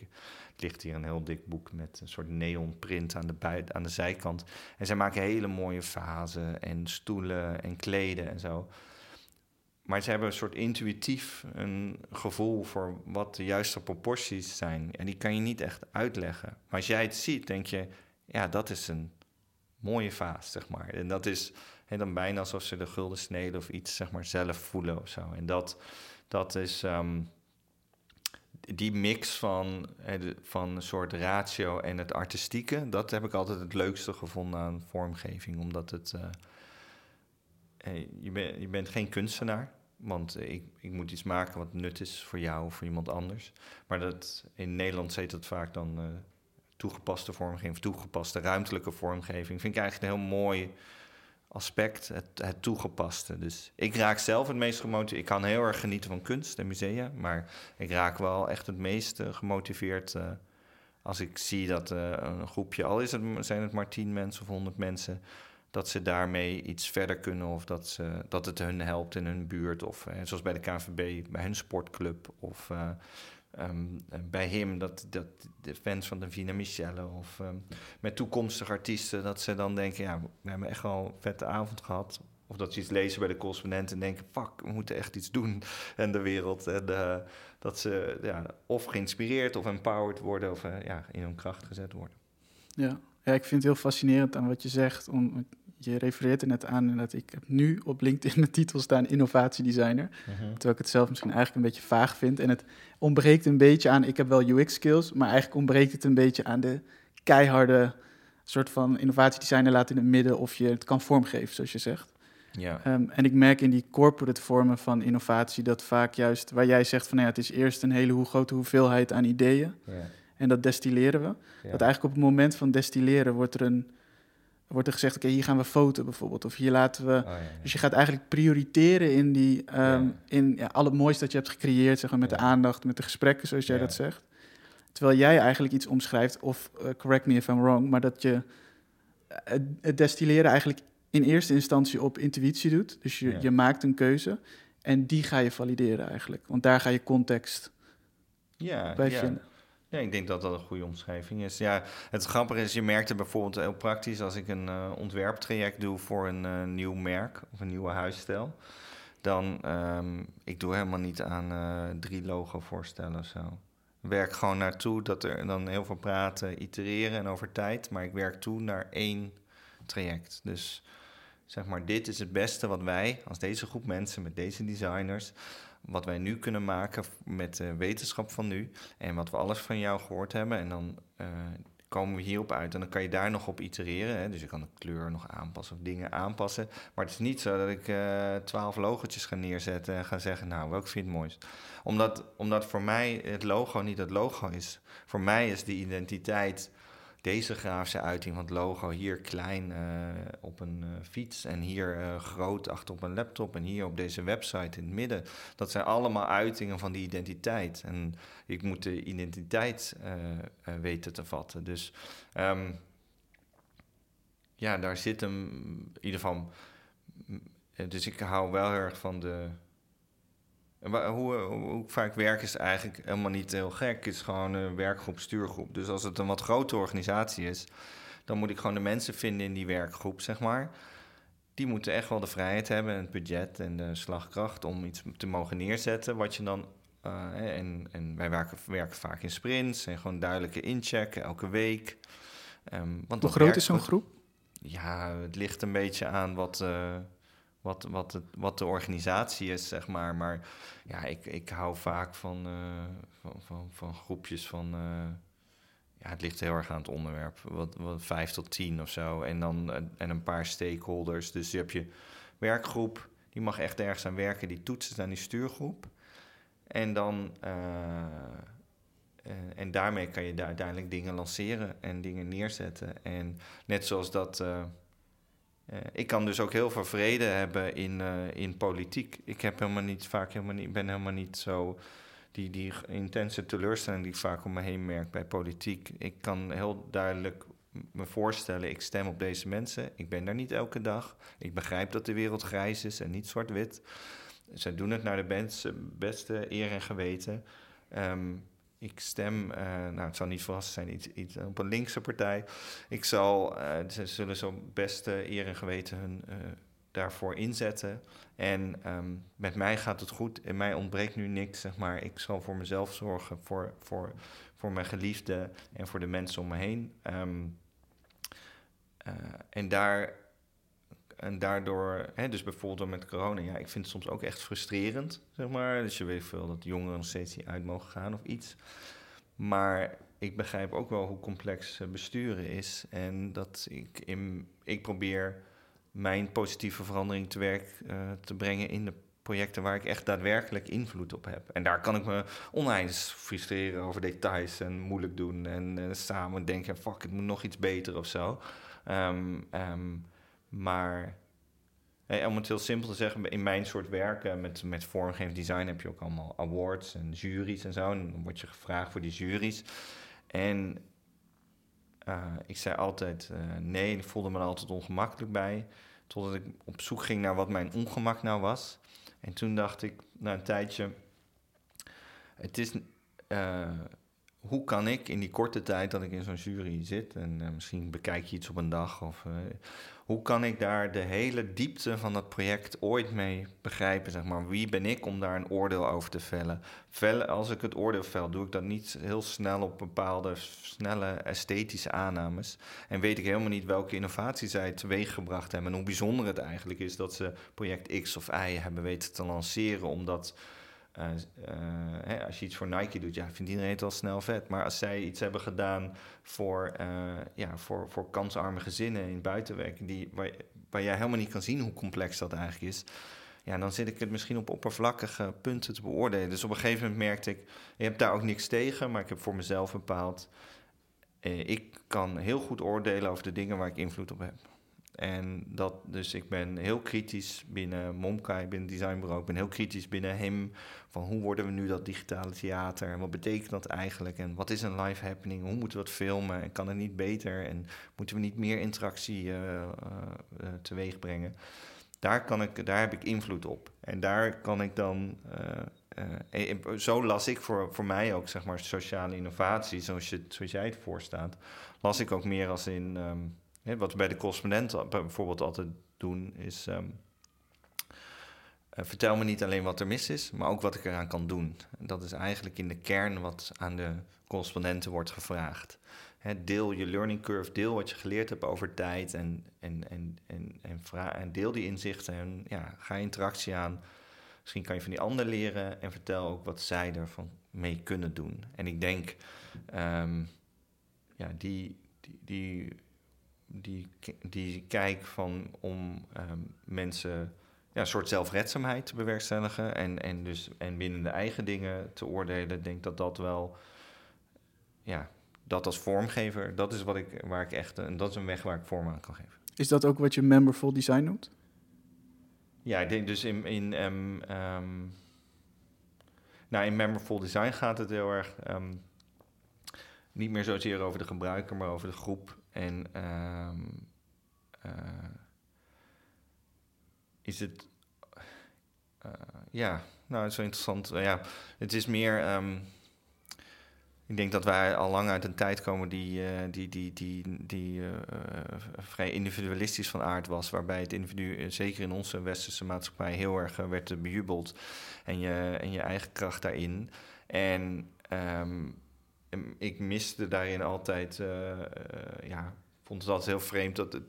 het ligt hier een heel dik boek met een soort neonprint aan de, bui- aan de zijkant. En zij maken hele mooie vazen en stoelen en kleden en zo. Maar ze hebben een soort intuïtief een gevoel voor wat de juiste proporties zijn. En die kan je niet echt uitleggen. Maar als jij het ziet, denk je, ja, dat is een mooie vaas, zeg maar. En dat is hè, dan bijna alsof ze de gulden sneden of iets, zeg maar, zelf voelen of zo. En dat, dat is ehm, die mix van, van een soort ratio en het artistieke. Dat heb ik altijd het leukste gevonden aan vormgeving, omdat het... eh, je, je bent geen kunstenaar, want ik, ik moet iets maken wat nut is voor jou of voor iemand anders. Maar dat, in Nederland heet dat vaak dan eh, toegepaste vormgeving, toegepaste ruimtelijke vormgeving. Vind ik eigenlijk een heel mooi aspect, het, het toegepaste. Dus ik raak zelf het meest gemotiveerd. Ik kan heel erg genieten van kunst en musea, maar ik raak wel echt het meest eh, gemotiveerd eh, als ik zie dat eh, een groepje, al is het, zijn het maar tien mensen of honderd mensen, dat ze daarmee iets verder kunnen of dat, ze, dat het hun helpt in hun buurt. Of zoals bij de KNVB, bij hun sportclub of eh, ehm, bij hem, dat, dat de fans van de Vina Michelle of ehm, met toekomstige artiesten, dat ze dan denken, ja, we hebben echt al een vette avond gehad. Of dat ze iets lezen bij de correspondent en denken, fuck, we moeten echt iets doen in de wereld. En eh, dat ze ja, of geïnspireerd of empowered worden of eh, ja, in hun kracht gezet worden. Ja. ja, ik vind het heel fascinerend aan wat je zegt. Om, je refereert er net aan dat ik heb nu op LinkedIn mijn titel staan innovatiedesigner. Terwijl ik het zelf misschien eigenlijk een beetje vaag vind. En het ontbreekt een beetje aan, ik heb wel UX-skills, maar eigenlijk ontbreekt het een beetje aan de keiharde soort van innovatiedesigner laten in het midden of je het kan vormgeven, zoals je zegt. Ja. Ehm, en ik merk in die corporate vormen van innovatie dat vaak juist, waar jij zegt van nou ja, het is eerst een hele hoe grote hoeveelheid aan ideeën. ja. En dat destilleren we. Ja. Dat eigenlijk op het moment van destilleren wordt er, een, wordt er gezegd... oké, hier gaan we foto bijvoorbeeld. Of hier laten we... Oh, ja, ja. Dus je gaat eigenlijk prioriteren in, die, ehm, Ja. in ja, al het moois dat je hebt gecreëerd... Zeg maar, met de aandacht, met de gesprekken, zoals jij dat zegt. Terwijl jij eigenlijk iets omschrijft, of eh, correct me if I'm wrong... maar dat je eh, het, het destilleren eigenlijk in eerste instantie op intuïtie doet. Dus je, je maakt een keuze en die ga je valideren eigenlijk. Want daar ga je context Ja, bij vinden. Ja, ik denk dat dat een goede omschrijving is. Ja, het grappige is, je merkt het bijvoorbeeld heel praktisch als ik een eh, ontwerptraject doe voor een eh, nieuw merk of een nieuwe huisstijl. Dan, ehm ik doe helemaal niet aan eh, drie logo voorstellen of zo. Ik werk gewoon naartoe dat er dan heel veel praten, itereren en over tijd. Maar ik werk toe naar één traject. Dus zeg maar, dit is het beste wat wij als deze groep mensen met deze designers wat wij nu kunnen maken met de wetenschap van nu en wat we alles van jou gehoord hebben. En dan eh, komen we hierop uit en dan kan je daar nog op itereren. Hè? Dus je kan de kleur nog aanpassen of dingen aanpassen. Maar het is niet zo dat ik eh, twaalf logotjes ga neerzetten en ga zeggen, nou, welk vind je het mooist? Omdat, omdat voor mij het logo niet het logo is. Voor mij is de identiteit deze grafische uiting van het logo hier klein eh, op een eh, fiets en hier eh, groot achter op een laptop en hier op deze website in het midden. Dat zijn allemaal uitingen van die identiteit. En ik moet de identiteit weten te vatten. Dus ehm, ja, daar zit hem in ieder geval. Dus ik hou wel erg van de. Wa- Hoe, hoe, vaak werk is eigenlijk helemaal niet heel gek. Het is gewoon een werkgroep, stuurgroep. Dus als het een wat grotere organisatie is, dan moet ik gewoon de mensen vinden in die werkgroep, zeg maar. Die moeten echt wel de vrijheid hebben, en het budget en de slagkracht om iets te mogen neerzetten. Wat je dan. eh, en, en wij werken, werken vaak in sprints en gewoon duidelijke inchecken elke week. Ehm, want Hoe groot is zo'n groep? Ja, het ligt een beetje aan wat, eh, wat, wat, het, wat de organisatie is, zeg maar. Maar ja, ik, ik hou vaak van, eh, van, van, van groepjes van... eh, ja, het ligt heel erg aan het onderwerp. Wat, wat vijf tot tien of zo. En dan eh, en een paar stakeholders. Dus je hebt je werkgroep, die mag echt ergens aan werken. Die toetst aan die stuurgroep. En dan... en daarmee kan je daar uiteindelijk dingen lanceren en dingen neerzetten. En net zoals dat. Eh, ik kan dus ook heel veel vrede hebben in, eh, in politiek. Ik heb helemaal niet vaak helemaal niet, ben helemaal niet zo. Die, die intense teleurstelling die ik vaak om me heen merk bij politiek. Ik kan heel duidelijk me voorstellen, ik stem op deze mensen. Ik ben daar niet elke dag. Ik begrijp dat de wereld grijs is en niet zwart-wit. Zij doen het naar de beste, eer en geweten. Ehm, ik stem, eh, nou het zal niet verrassen zijn, iets, iets op een linkse partij. Ik zal, eh, ze zullen zo beste eer en geweten hun daarvoor inzetten. En ehm, met mij gaat het goed. En mij ontbreekt nu niks, zeg maar. Ik zal voor mezelf zorgen, voor, voor, voor mijn geliefde en voor de mensen om me heen. Ehm, eh, en daar... En daardoor, hè, dus bijvoorbeeld met corona, ja, ik vind het soms ook echt frustrerend, zeg maar. Dus je weet veel dat jongeren nog steeds niet uit mogen gaan of iets. Maar ik begrijp ook wel hoe complex eh, besturen is. En dat ik, in, ik probeer mijn positieve verandering te werk eh, te brengen in de projecten waar ik echt daadwerkelijk invloed op heb. En daar kan ik me oneindig frustreren over details en moeilijk doen. En eh, samen denken, fuck, het moet nog iets beter of zo. Ehm, maar eh, om het heel simpel te zeggen, in mijn soort werken met, met vormgevend design heb je ook allemaal awards en juries en zo. En dan word je gevraagd voor die juries. En eh, ik zei altijd eh, nee, ik voelde me er altijd ongemakkelijk bij. Totdat ik op zoek ging naar wat mijn ongemak nou was. En toen dacht ik, na een tijdje, het is, eh, hoe kan ik in die korte tijd dat ik in zo'n jury zit, en eh, misschien bekijk je iets op een dag, of eh, hoe kan ik daar de hele diepte van dat project ooit mee begrijpen? Zeg maar, wie ben ik om daar een oordeel over te vellen? Vellen, als ik het oordeel vel, doe ik dat niet heel snel op bepaalde snelle esthetische aannames. En weet ik helemaal niet welke innovatie zij teweeggebracht hebben. En hoe bijzonder het eigenlijk is dat ze project X of Y hebben weten te lanceren. Omdat uh, uh, hè, als je iets voor Nike doet, ja, vindt iedereen het al snel vet. Maar als zij iets hebben gedaan voor, uh, ja, voor, voor kansarme gezinnen in buitenwerk, die, waar, waar jij helemaal niet kan zien hoe complex dat eigenlijk is ja, dan zit ik het misschien op oppervlakkige punten te beoordelen. Dus op een gegeven moment merkte ik, je hebt daar ook niks tegen, maar ik heb voor mezelf bepaald, eh, ik kan heel goed oordelen over de dingen waar ik invloed op heb. En dat, dus ik ben heel kritisch binnen Momkai, binnen het designbureau. Ik ben heel kritisch binnen hem. Van hoe worden we nu dat digitale theater? En wat betekent dat eigenlijk? En wat is een live happening? Hoe moeten we dat filmen? En kan het niet beter? En moeten we niet meer interactie uh, uh, teweeg brengen? Daar, kan ik, daar heb ik invloed op. En daar kan ik dan. zo las ik voor, voor mij ook, zeg maar, sociale innovatie, zoals, je, zoals jij het voorstaat. Las ik ook meer als in. Um, wat we bij de correspondent bijvoorbeeld altijd doen, is. Um, vertel me niet alleen wat er mis is, maar ook wat ik eraan kan doen. En dat is eigenlijk in de kern wat aan de correspondenten wordt gevraagd. deel je learning curve, deel wat je geleerd hebt over tijd en, en, en, en, en, en deel die inzichten en ja, ga interactie aan. Misschien kan je van die ander leren en vertel ook wat zij ervan mee kunnen doen. En ik denk, um, ja, die, die, die die, die kijk van om ehm, mensen ja, een soort zelfredzaamheid te bewerkstelligen en, en, dus, en binnen de eigen dingen te oordelen, denk dat dat wel, ja, dat als vormgever, dat is wat ik, waar ik echt, en dat is een weg waar ik vorm aan kan geven. Is dat ook wat je memberful design noemt? Ja, ik denk dus in, in, um, um, nou, in memberful design gaat het heel erg niet meer zozeer over de gebruiker, maar over de groep en ehm, eh, is het. Uh, ja, nou, het is interessant. Uh, ja, het is meer. Um, ik denk dat wij al lang uit een tijd komen die, die, die, die, die vrij individualistisch van aard was. Waarbij het individu, zeker in onze westerse maatschappij, heel erg werd bejubeld. En je, en je eigen kracht daarin. En um, ik miste daarin altijd, uh, uh, ja, vond het altijd heel vreemd dat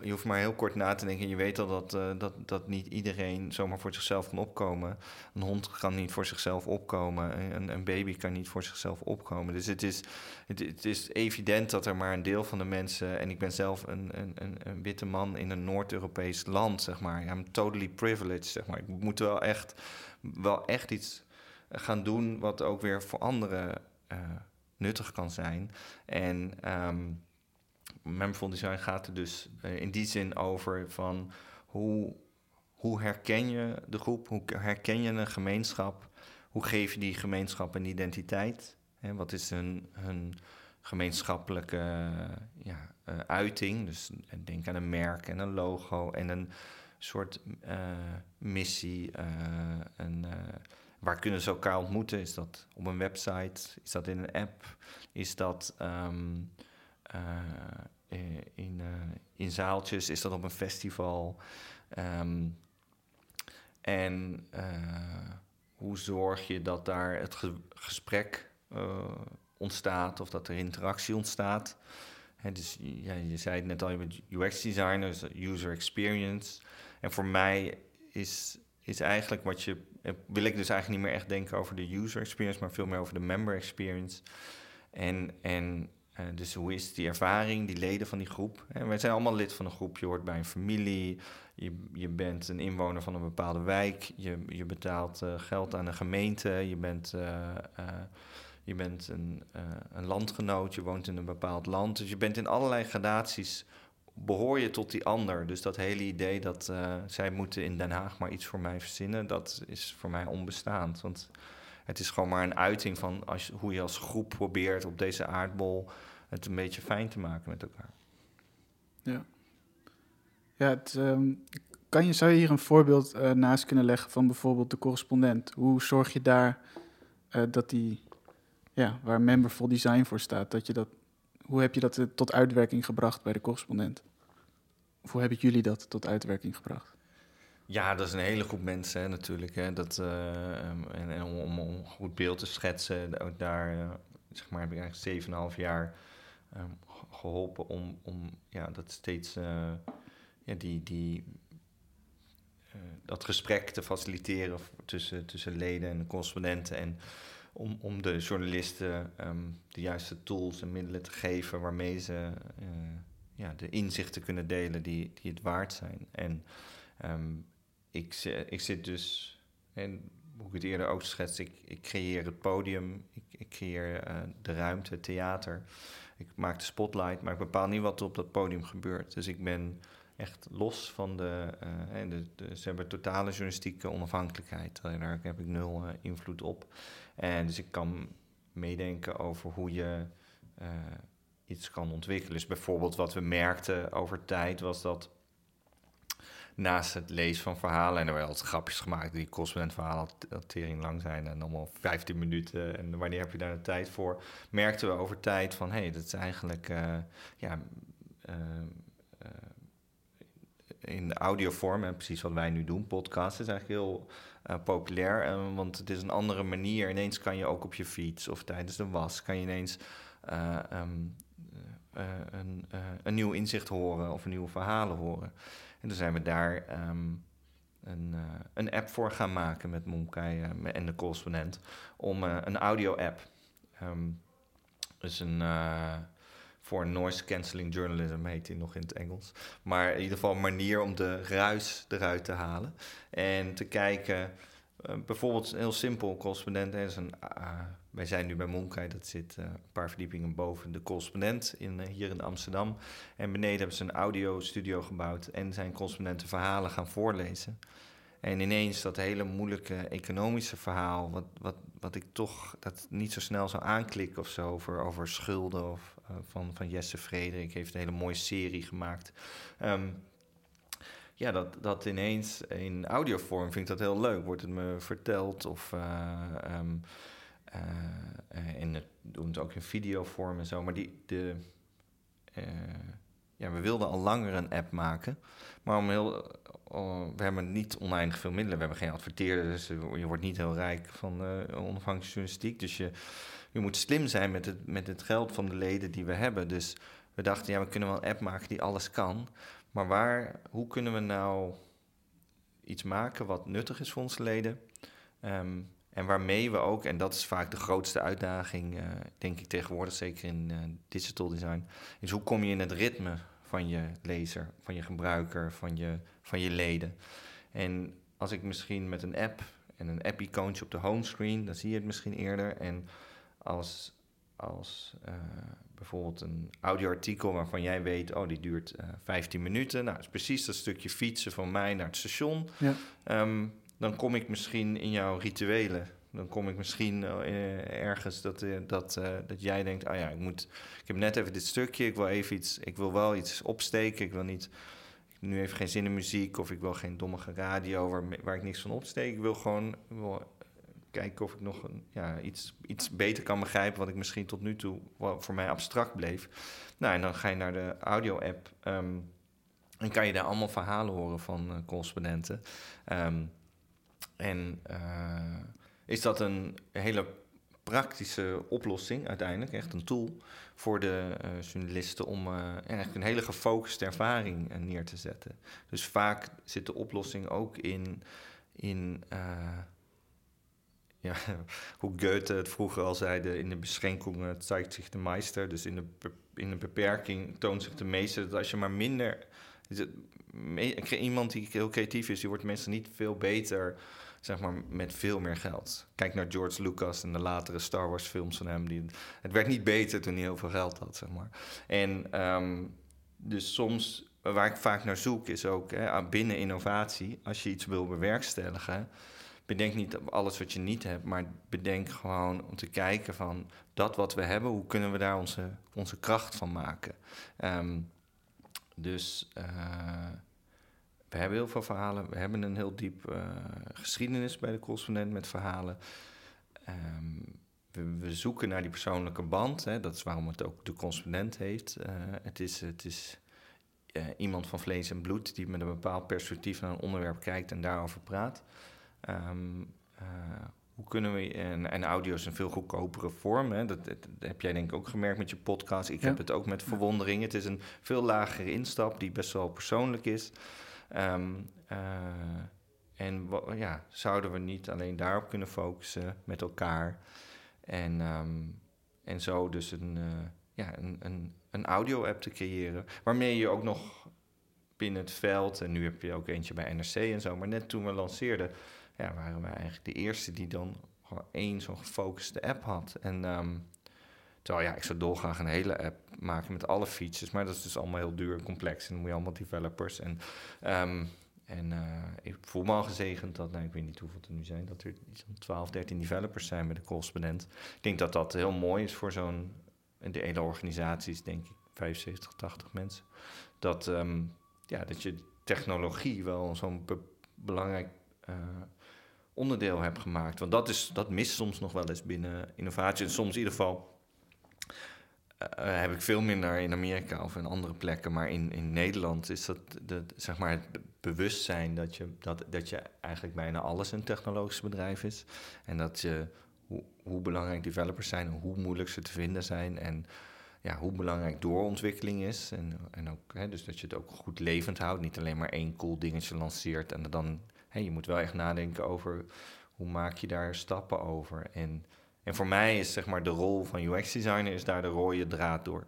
je hoeft maar heel kort na te denken en je weet al dat, uh, dat, dat niet iedereen zomaar voor zichzelf kan opkomen. Een hond kan niet voor zichzelf opkomen, een, een baby kan niet voor zichzelf opkomen. Dus het is, het, is evident dat er maar een deel van de mensen, en ik ben zelf een, een, een, een witte man in een Noord-Europees land, zeg maar. I'm totally privileged, zeg maar. Ik moet wel echt, wel echt iets gaan doen wat ook weer voor anderen uh, nuttig kan zijn. En um, Memberful Design gaat er dus uh, in die zin over van hoe, hoe herken je de groep, hoe herken je een gemeenschap, hoe geef je die gemeenschap een identiteit? Hè, wat is hun, hun gemeenschappelijke ja, uh, uiting? Dus denk aan een merk en een logo en een soort missie, een Waar kunnen ze elkaar ontmoeten? Is dat op een website? Is dat in een app? Is dat um, uh, in, uh, in zaaltjes? Is dat op een festival? Um, en hoe zorg je dat daar het ge gesprek ontstaat of dat er interactie ontstaat? Dus ja, je zei het net al, je bent UX-designer, dus user experience. En voor mij is, is eigenlijk wat je eh, wil ik dus eigenlijk niet meer echt denken over de user experience, maar veel meer over de member experience. En, en uh, dus hoe is die ervaring, die leden van die groep? En wij zijn allemaal lid van een groep. Je hoort bij een familie, je, je bent een inwoner van een bepaalde wijk, je, je betaalt uh, geld aan een gemeente, je bent, uh, je bent een, een landgenoot, je woont in een bepaald land. Dus je bent in allerlei gradaties behoor je tot die ander. Dus dat hele idee dat uh, zij moeten in Den Haag maar iets voor mij verzinnen, dat is voor mij onbestaand. Want het is gewoon maar een uiting van als, hoe je als groep probeert op deze aardbol het een beetje fijn te maken met elkaar. Ja. Ja, het, um, kan je, zou je hier een voorbeeld uh, naast kunnen leggen van bijvoorbeeld de correspondent? Hoe zorg je daar uh, dat die, ja, waar Memberful Design voor staat, dat je dat hoe heb je dat tot uitwerking gebracht bij de correspondent? Hoe hebben jullie dat tot uitwerking gebracht? Ja, dat is een hele groep mensen hè, natuurlijk. Hè, dat, uh, en, en om, om, een goed beeld te schetsen, daar uh, zeg maar, heb ik eigenlijk 7,5 jaar um, geholpen om, om ja, dat steeds uh, ja, die, die, dat gesprek te faciliteren tussen, tussen leden en correspondenten. En om, om de journalisten um, de juiste tools en middelen te geven waarmee ze ja, de inzichten kunnen delen die, die het waard zijn. En um, ik, ik zit dus, en hoe ik het eerder ook schets, ik, ik creëer het podium, ik, ik creëer uh, de ruimte, het theater. Ik maak de spotlight, maar ik bepaal niet wat er op dat podium gebeurt. Dus ik ben echt los van de, uh, de, ze hebben totale journalistieke onafhankelijkheid. Daar heb ik nul uh, invloed op. En dus ik kan meedenken over hoe je iets kan ontwikkelen. Dus bijvoorbeeld wat we merkten over tijd was dat naast het lezen van verhalen, en er werden altijd grapjes gemaakt, die correspondent al tering lang zijn en allemaal 15 minuten en wanneer heb je daar de tijd voor, merkten we over tijd van hé, hey, dat is eigenlijk uh, ja, uh, uh, in audiovorm, en precies wat wij nu doen, podcast, is eigenlijk heel populair, want het is een andere manier. Ineens kan je ook op je fiets of tijdens de was, kan je ineens um, een, een nieuw inzicht horen of een nieuwe verhalen horen. En toen zijn we daar um, een, uh, een app voor gaan maken met Momkai en de correspondent. Om een audio-app. Um, dus een voor noise cancelling journalism heet die nog in het Engels. Maar in ieder geval een manier om de ruis eruit te halen. En te kijken, uh, bijvoorbeeld heel simpel, correspondent is een wij zijn nu bij Monkai, dat zit uh, een paar verdiepingen boven de correspondent in, uh, hier in Amsterdam. En beneden hebben ze een audiostudio gebouwd en zijn correspondenten verhalen gaan voorlezen. En ineens dat hele moeilijke economische verhaal, wat, wat, wat ik toch dat niet zo snel zou aanklikken of zo, over, over schulden of, uh, van, van Jesse Frederik, heeft een hele mooie serie gemaakt. Um, ja, dat, dat ineens in audiovorm vind ik dat heel leuk. Wordt het me verteld of... Uh, en het doen het ook in videovorm en zo. Maar die, de, uh, ja, we wilden al langer een app maken. Maar om heel, uh, we hebben niet oneindig veel middelen. We hebben geen adverteerders. Je wordt niet heel rijk van onafhankelijke journalistiek. Dus je, je moet slim zijn met het, met het geld van de leden die we hebben. Dus we dachten, ja, we kunnen wel een app maken die alles kan. Maar waar, hoe kunnen we nou iets maken wat nuttig is voor onze leden? Um, en waarmee we ook, en dat is vaak de grootste uitdaging, uh, denk ik tegenwoordig, zeker in uh, digital design, is hoe kom je in het ritme van je lezer, van je gebruiker, van je, van je leden. En als ik misschien met een app en een app-icoontje op de homescreen, dan zie je het misschien eerder. En als, als uh, bijvoorbeeld een audioartikel waarvan jij weet, oh, die duurt 15 minuten. Nou, dat is precies dat stukje fietsen van mij naar het station. Ja. Um, dan kom ik misschien in jouw rituelen. Dan kom ik misschien uh, ergens dat, uh, dat, dat jij denkt: ah ja, ik, moet, ik heb net even dit stukje, ik wil even iets, ik wil wel iets opsteken. Ik wil niet, ik nu even geen zin in muziek of ik wil geen dommige radio waar, waar ik niks van opsteek. Ik wil gewoon wil kijken of ik nog een, ja, iets, iets beter kan begrijpen wat ik misschien tot nu toe voor mij abstract bleef. Nou, en dan ga je naar de audio-app um, en kan je daar allemaal verhalen horen van correspondenten. Um, en uh, is dat een hele praktische oplossing uiteindelijk, echt een tool voor de uh, journalisten om uh, eigenlijk een hele gefocuste ervaring neer te zetten. Dus vaak zit de oplossing ook in, in ja, hoe Goethe het vroeger al zei, in de beschenking zeigt zich de meester. Dus in de, in de beperking toont zich de meester. Dat als je maar minder... Iemand die heel creatief is, die wordt meestal niet veel beter zeg maar, met veel meer geld. Kijk naar George Lucas en de latere Star Wars films van hem. Die, het werd niet beter toen hij heel veel geld had, zeg maar. En um, dus soms, waar ik vaak naar zoek, is ook hè, binnen innovatie, als je iets wil bewerkstelligen, bedenk niet alles wat je niet hebt, maar bedenk gewoon om te kijken van dat wat we hebben, hoe kunnen we daar onze, onze kracht van maken. Um, dus uh, we hebben heel veel verhalen. We hebben een heel diep uh, geschiedenis bij de correspondent met verhalen. Um, we, we, zoeken naar die persoonlijke band. Hè. Dat is waarom het ook de correspondent heeft. Uh, het is, het is uh, iemand van vlees en bloed die met een bepaald perspectief naar een onderwerp kijkt en daarover praat. Um, hoe kunnen we. En, en, audio is een veel goedkopere vorm. Hè? Dat, heb jij denk ik ook gemerkt met je podcast. Ik ja. heb het ook met verwondering. Het is een veel lagere instap die best wel persoonlijk is. Um, uh, en ja, zouden we niet alleen daarop kunnen focussen met elkaar en, um, en zo dus een, uh, ja, een, een, een audio-app te creëren, waarmee je ook nog binnen het veld. En nu heb je ook eentje bij NRC en zo. Maar net toen we lanceerden, ja, waren wij eigenlijk de eerste die dan gewoon één zo'n gefocuste app had. En ehm, terwijl ja, ik zou dolgraag een hele app maken met alle features. Maar dat is dus allemaal heel duur en complex. En dan moet je allemaal developers. En, ehm, en uh, ik voel me al gezegend dat, nou, ik weet niet hoeveel er nu zijn, dat er iets van 12, 13 developers zijn bij de correspondent. Ik denk dat dat heel mooi is voor zo'n, de hele organisatie is denk ik 75, 80 mensen. Dat, um, ja, dat je technologie wel zo'n be belangrijk uh, onderdeel hebt gemaakt. Want dat, is, dat mist soms nog wel eens binnen innovatie. En soms in ieder geval uh, heb ik veel minder in Amerika of in andere plekken. Maar in, in Nederland is dat de, zeg maar het bewustzijn dat je, dat, dat je eigenlijk bijna alles een technologisch bedrijf is. En dat je hoe, hoe belangrijk developers zijn en hoe moeilijk ze te vinden zijn. En ja, hoe belangrijk doorontwikkeling is. En, en ook, hè, dus dat je het ook goed levend houdt. Niet alleen maar één cool dingetje lanceert. En dan, hè, je moet wel echt nadenken over hoe maak je daar stappen over. En, en voor mij is zeg maar de rol van UX-designer is daar de rode draad door.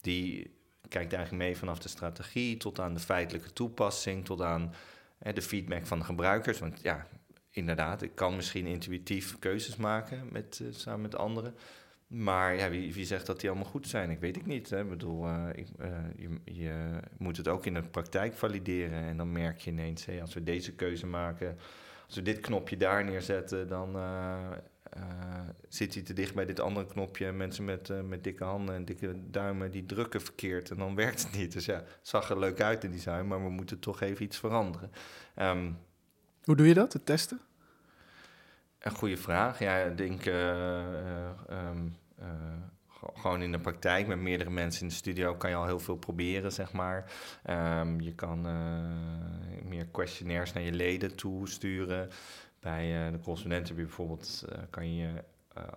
Die kijkt eigenlijk mee vanaf de strategie tot aan de feitelijke toepassing, tot aan hè, de feedback van de gebruikers. Want ja, inderdaad, ik kan misschien intuïtief keuzes maken met, uh, samen met anderen. Maar ja, wie, wie zegt dat die allemaal goed zijn? Ik weet ik niet. Hè. Ik bedoel, ik, uh, je, je, moet het ook in de praktijk valideren. En dan merk je ineens, hey, als we deze keuze maken, als we dit knopje daar neerzetten, dan zit hij te dicht bij dit andere knopje. Mensen met, met dikke handen en dikke duimen, die drukken verkeerd en dan werkt het niet. Dus ja, het zag er leuk uit in design, maar we moeten toch even iets veranderen. Um, Hoe doe je dat, het testen? Een goede vraag. Ja, ik denk uh, um, uh, gewoon in de praktijk met meerdere mensen in de studio kan je al heel veel proberen, zeg maar. Um, je kan meer questionnaires naar je leden toesturen. Bij de correspondenten heb je bijvoorbeeld, kan je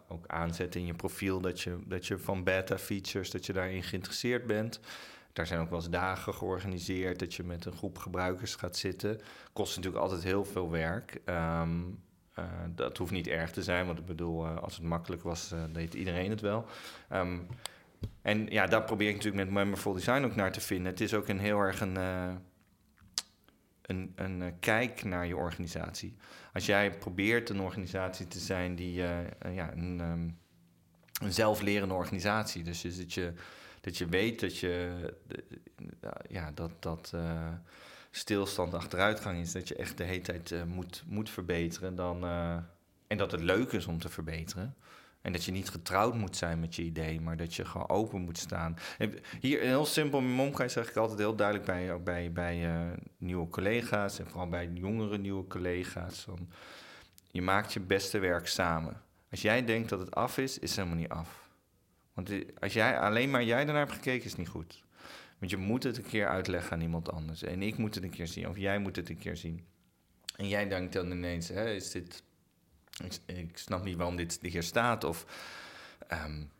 ook aanzetten in je profiel dat je, dat je van beta features, dat je daarin geïnteresseerd bent. Daar zijn ook wel eens dagen georganiseerd dat je met een groep gebruikers gaat zitten. Kost natuurlijk altijd heel veel werk. Uh, dat hoeft niet erg te zijn, want ik bedoel, als het makkelijk was, deed iedereen het wel. Um, en ja, daar probeer ik natuurlijk met Memorful Design ook naar te vinden. Het is ook een heel erg een, een, een kijk naar je organisatie. Als jij probeert een organisatie te zijn die ja, een, um, een zelflerende organisatie, dus dat je, dat je weet dat je ja, dat. dat stilstand achteruitgang is, dat je echt de hele tijd moet, moet verbeteren, dan, en dat het leuk is om te verbeteren. En dat je niet getrouwd moet zijn met je idee, maar dat je gewoon open moet staan. Hier heel simpel, Momkai zeg ik altijd heel duidelijk bij, ook bij, bij uh, nieuwe collega's en vooral bij jongere nieuwe collega's. Van, je maakt je beste werk samen. Als jij denkt dat het af is, is het helemaal niet af. Want als jij, alleen maar jij ernaar hebt gekeken, is niet goed. Want je moet het een keer uitleggen aan iemand anders. En ik moet het een keer zien, of jij moet het een keer zien. En jij denkt dan ineens, hè, is dit... Ik, snap niet waarom dit hier staat, of... Um,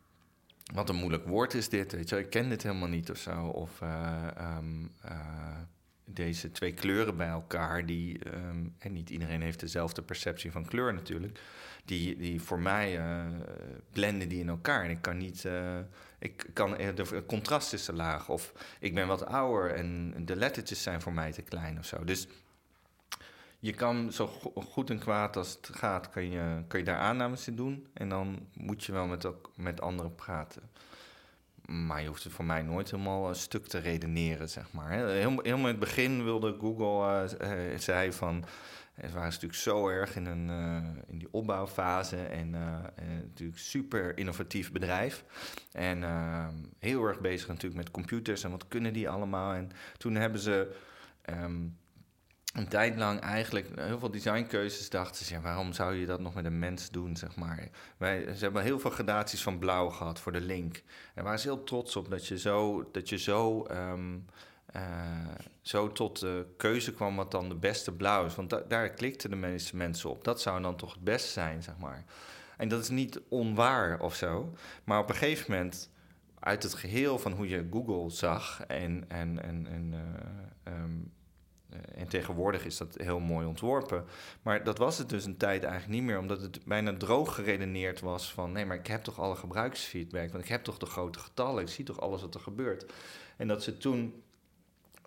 wat een moeilijk woord is dit, weet je Ik ken dit helemaal niet of zo. Of uh, um, uh, deze twee kleuren bij elkaar, die... Um, en niet iedereen heeft dezelfde perceptie van kleur natuurlijk. Die, die voor mij uh, blenden die in elkaar. En ik kan niet... Ik kan, de contrast is te laag. Of ik ben wat ouder en de lettertjes zijn voor mij te klein of zo. Dus je kan zo goed en kwaad als het gaat, kan je, kan je daar aannames in doen. En dan moet je wel met, met anderen praten. Maar je hoeft het voor mij nooit helemaal een stuk te redeneren, zeg maar. Helemaal, in het begin wilde Google, uh, zei van... Het waren natuurlijk zo erg in, een, uh, in die opbouwfase en, natuurlijk super innovatief bedrijf. En heel erg bezig natuurlijk met computers en wat kunnen die allemaal. En toen hebben ze um, een tijd lang eigenlijk heel veel designkeuzes dachten ze, waarom zou je dat nog met een mens doen, zeg maar. Wij, ze hebben heel veel gradaties van blauw gehad voor de link. En waren ze heel trots op dat je zo, dat je zo um, uh, zo tot de keuze kwam wat dan de beste blauw is. Want da daar klikten de meeste mensen op. Dat zou dan toch het beste zijn, zeg maar. En dat is niet onwaar of zo. Maar op een gegeven moment, uit het geheel van hoe je Google zag... en, en, en, en, uh, um, en tegenwoordig is dat heel mooi ontworpen. Maar dat was het dus een tijd eigenlijk niet meer... omdat het bijna droog geredeneerd was van... nee, maar ik heb toch alle gebruiksfeedback... want ik heb toch de grote getallen, ik zie toch alles wat er gebeurt. En dat ze toen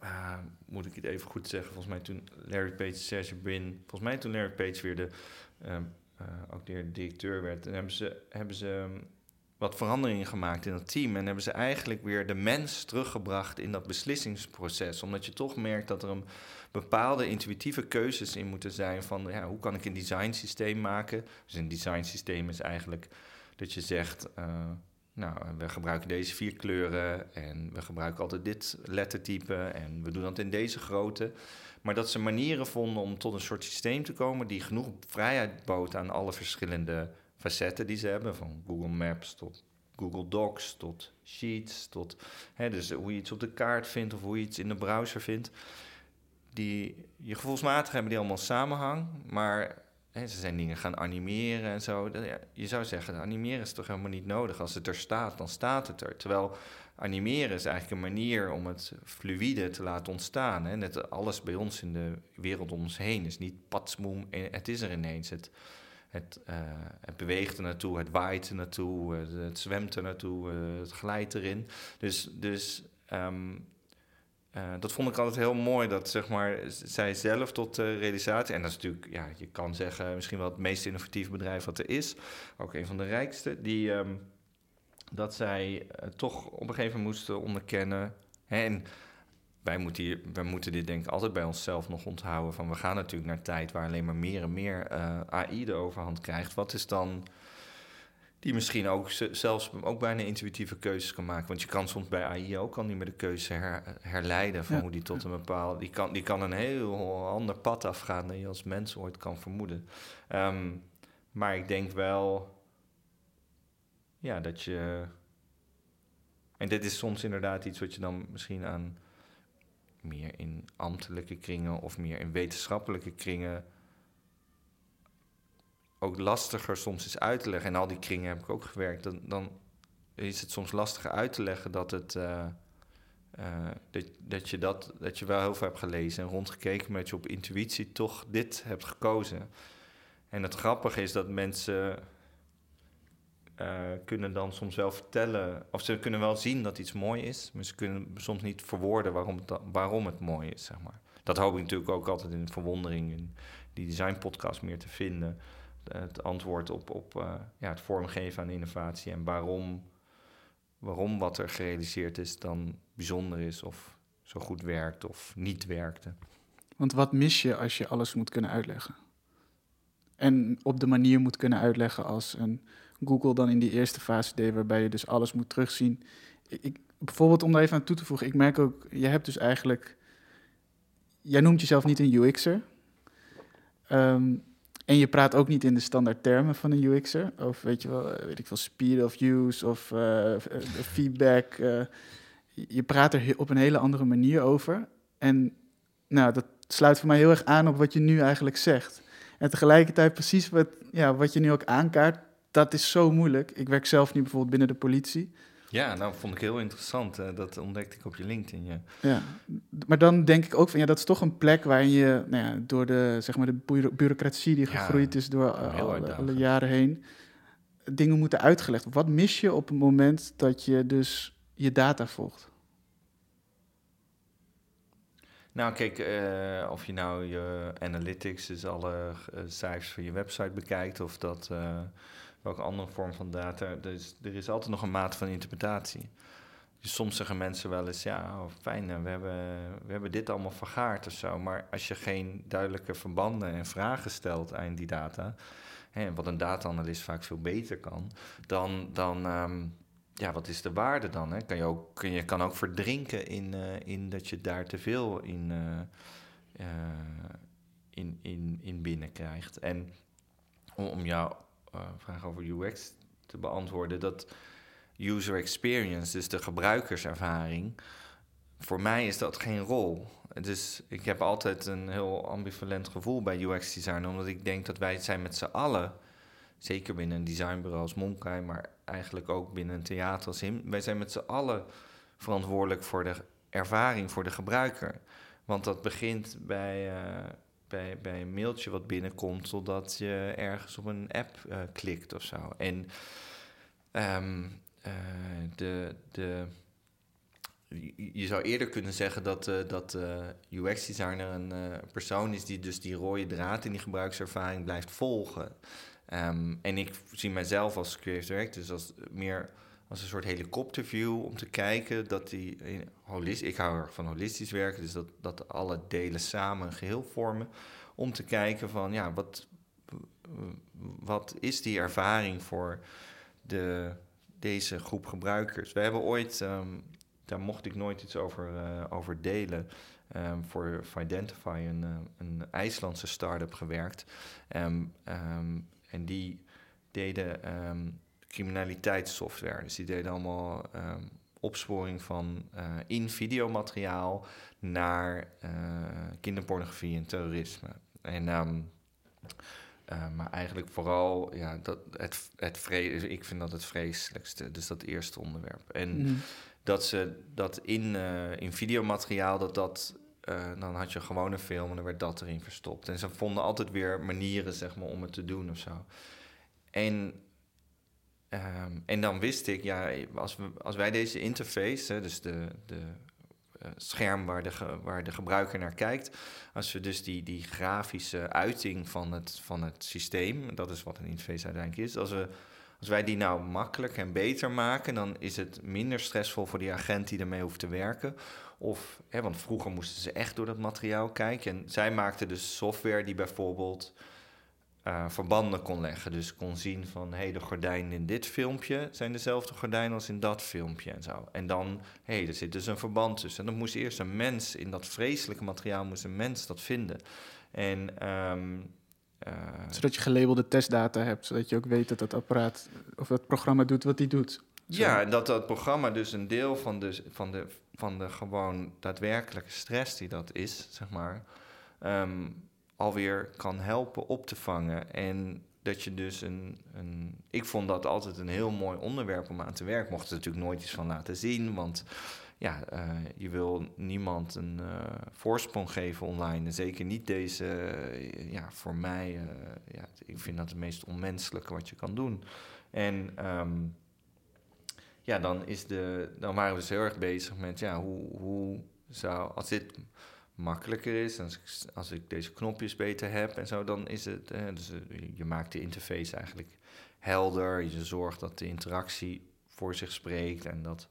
uh, moet ik het even goed zeggen, volgens mij toen Larry Page, Serge Brin, volgens mij toen Larry Page weer de, uh, ook de directeur werd, en hebben ze, hebben ze ehm, wat veranderingen gemaakt in het team en hebben ze eigenlijk weer de mens teruggebracht in dat beslissingsproces. Omdat je toch merkt dat er een bepaalde intuïtieve keuzes in moeten zijn van ja, hoe kan ik een design systeem maken. Dus een design systeem is eigenlijk dat je zegt, uh, nou, we gebruiken deze vier kleuren en we gebruiken altijd dit lettertype en we doen dat in deze grootte. Maar dat ze manieren vonden om tot een soort systeem te komen die genoeg vrijheid bood aan alle verschillende facetten die ze hebben, van Google Maps tot Google Docs tot Sheets, tot hè, dus hoe je iets op de kaart vindt of hoe je iets in de browser vindt. Die, je gevoelsmatig hebben die allemaal samenhang, maar hè, ze zijn dingen gaan animeren en zo. Ja, je zou zeggen, animeren is toch helemaal niet nodig. Als het er staat, dan staat het er. Terwijl animeren is eigenlijk een manier om het fluïde te laten ontstaan. Hè. Net alles bij ons in de wereld om ons heen is niet patsmoem, het is er ineens. Het, het, uh, het, beweegt er naartoe, het waait er naartoe, het, zwemt er naartoe, uh, het glijdt erin. Dus, dus um, uh, dat vond ik altijd heel mooi, dat zeg maar, zij zelf tot de realisatie... en dat is natuurlijk, ja, je kan zeggen, misschien wel het meest innovatieve bedrijf wat er is... ook een van de rijkste, die, um, dat zij toch op een gegeven moment moesten onderkennen... Hè, en wij moeten, wij moeten dit denk ik altijd bij onszelf nog onthouden. Van we gaan natuurlijk naar tijd waar alleen maar meer en meer uh, AI de overhand krijgt. Wat is dan die misschien ook zelfs ook bijna intuïtieve keuzes kan maken. Want je kan soms bij AI ook al niet meer de keuze her, herleiden van hoe die tot een bepaald. Die kan, die kan een heel ander pad afgaan dan je als mens ooit kan vermoeden. Um, maar ik denk wel. Ja, dat je. En dit is soms inderdaad iets wat je dan misschien aan meer in ambtelijke kringen of meer in wetenschappelijke kringen ook lastiger soms is uit te leggen. En al die kringen heb ik ook gewerkt. Dan, dan is het soms lastiger uit te leggen dat het. Uh, uh, dat, dat, je dat, dat je wel heel veel hebt gelezen en rondgekeken, maar dat je op intuïtie toch dit hebt gekozen. En het grappige is dat mensen uh, kunnen dan soms wel vertellen, of ze kunnen wel zien dat iets mooi is, maar ze kunnen soms niet verwoorden waarom het, waarom het mooi is, zeg maar. Dat hoop ik natuurlijk ook altijd in verwondering in die designpodcast meer te vinden. Het antwoord op, op uh, ja, het vormgeven aan innovatie en waarom, waarom wat er gerealiseerd is dan bijzonder is of zo goed werkt of niet werkte. Want wat mis je als je alles moet kunnen uitleggen? En op de manier moet kunnen uitleggen als een Google dan in die eerste fase deed, waarbij je dus alles moet terugzien. Ik, bijvoorbeeld om daar even aan toe te voegen, ik merk ook, je hebt dus eigenlijk, jij noemt jezelf niet een UX'er. Um, en je praat ook niet in de standaard termen van een UX'er. Of weet je wel, weet ik veel, speed of use of uh, feedback. Uh, je praat er op een hele andere manier over. En nou, dat sluit voor mij heel erg aan op wat je nu eigenlijk zegt. En tegelijkertijd precies wat, ja, wat je nu ook aankaart, dat is zo moeilijk. Ik werk zelf nu bijvoorbeeld binnen de politie. Ja, nou vond ik heel interessant. Uh, dat ontdekte ik op je LinkedIn. Ja. ja, maar dan denk ik ook van ja, dat is toch een plek waarin je nou ja, door de, zeg maar, de bureaucratie die gegroeid is door uh, alle, alle, jaren heen, dingen moeten uitgelegd. Wat mis je op het moment dat je dus je data volgt? Nou, kijk, uh, of je nou je analytics, dus alle cijfers van je website bekijkt, of dat welke andere vorm van data. Dus er is altijd nog een mate van interpretatie. Dus soms zeggen mensen wel eens, ja, oh, fijn, we hebben, we hebben dit allemaal vergaard of zo. Maar als je geen duidelijke verbanden en vragen stelt aan die data, hè, wat een data-analyst vaak veel beter kan, dan, dan um, ja, wat is de waarde dan? Hè? Kan je, ook, je kan ook verdrinken in, uh, in dat je daar te veel in, uh, uh, in, in, in binnenkrijgt. En om, om jou vraag over UX te beantwoorden, dat user experience, dus de gebruikerservaring, voor mij is dat geen rol. Dus ik heb altijd een heel ambivalent gevoel bij UX design, omdat ik denk dat wij zijn met z'n allen, zeker binnen een designbureau als Monkai, maar eigenlijk ook binnen een theater als Him, wij zijn met z'n allen verantwoordelijk voor de ervaring voor de gebruiker. Want dat begint bij, uh, bij, bij een mailtje wat binnenkomt, totdat je ergens op een app uh, klikt of zo. En um, uh, de, de, je, zou eerder kunnen zeggen dat, eh, dat eh, UX-designer een eh, persoon is die dus die rode draad in die gebruikservaring blijft volgen. Ehm, en ik zie mijzelf als creative director dus als meer als een soort helikopterview om te kijken dat die holist, ik hou erg van holistisch werken, dus dat, dat alle delen samen een geheel vormen, om te kijken van ja, wat, wat is die ervaring voor de, deze groep gebruikers? We hebben ooit, ehm, daar mocht ik nooit iets over, uh, over delen, um, voor Identify, een, uh, een IJslandse start-up gewerkt. Um, en die deden criminaliteitssoftware. Dus die deden allemaal opsporing van uh, in videomateriaal naar kinderpornografie en terrorisme. En uh, maar eigenlijk vooral, ja, dat, het, het vre ik vind dat het vreselijkste, dus dat eerste onderwerp. En mm. dat ze dat in, in videomateriaal, dat dat, uh, dan had je gewoon een film en dan werd dat erin verstopt. En ze vonden altijd weer manieren, zeg maar, om het te doen of zo. En, um, en dan wist ik, ja, als, we, als wij deze interface, hè, dus de, de eh, scherm waar de, waar de gebruiker naar kijkt. Als we dus die, die grafische uiting van het, van het systeem, dat is wat een interface uiteindelijk is, als, we, als wij die nou makkelijk en beter maken, dan is het minder stressvol voor die agent die ermee hoeft te werken. Of, hè, want vroeger moesten ze echt door dat materiaal kijken. En zij maakten dus software die bijvoorbeeld uh, verbanden kon leggen. Dus kon zien van, hé, hey, de gordijnen in dit filmpje zijn dezelfde gordijnen als in dat filmpje en zo. En dan, hé, hey, er zit dus een verband tussen. En dan moest eerst een mens, in dat vreselijke materiaal moest een mens dat vinden. En... Um, uh, zodat je gelabelde testdata hebt, zodat je ook weet dat dat apparaat of dat programma doet wat hij doet. Ja, en dat dat programma dus een deel van de, van de, van de gewoon daadwerkelijke stress die dat is, zeg maar, um, alweer kan helpen op te vangen. En dat je dus een, een. Ik vond dat altijd een heel mooi onderwerp om aan te werken. Mocht er natuurlijk nooit iets van laten zien. Want ja, uh, je wil niemand een uh, voorsprong geven online. Zeker niet deze. Uh, ja, voor mij. ja, ik vind dat het meest onmenselijke wat je kan doen. En. Um, ja, dan, is de, dan waren we dus heel erg bezig met ja, hoe, hoe zou. Als dit makkelijker is. Als ik, als ik deze knopjes beter heb en zo, dan is het. Eh, dus je maakt de interface eigenlijk helder. Je zorgt dat de interactie voor zich spreekt en dat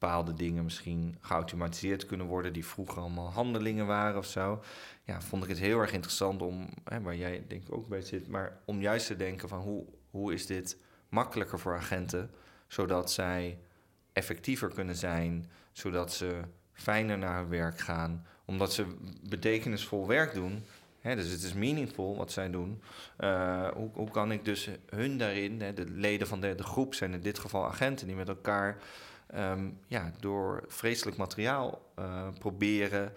bepaalde dingen misschien geautomatiseerd kunnen worden die vroeger allemaal handelingen waren of zo. Ja, vond ik het heel erg interessant om, hè, waar jij denk ik ook bij zit, maar om juist te denken van hoe, hoe is dit makkelijker voor agenten, zodat zij effectiever kunnen zijn, zodat ze fijner naar hun werk gaan, omdat ze betekenisvol werk doen. Hè, dus het is meaningful wat zij doen. Uh, hoe, hoe, kan ik dus hun daarin, hè, de leden van de, de, groep zijn in dit geval agenten die met elkaar um, ja, door vreselijk materiaal uh, proberen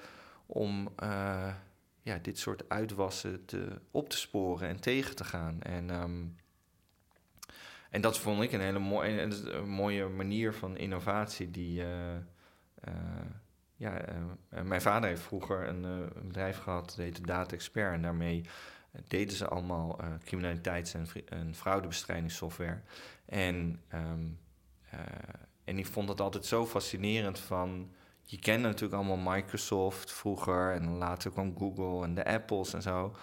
om uh, ja, dit soort uitwassen te, op te sporen en tegen te gaan. En, um, en dat vond ik een hele mooie, een mooie manier van innovatie die ja, uh, mijn vader heeft vroeger een, uh, een bedrijf gehad, dat heette Data Expert. En daarmee deden ze allemaal criminaliteits- en, en fraudebestrijdingssoftware. En, um, en ik vond dat altijd zo fascinerend van... Je kende natuurlijk allemaal Microsoft vroeger en later kwam Google en de Apples en zo.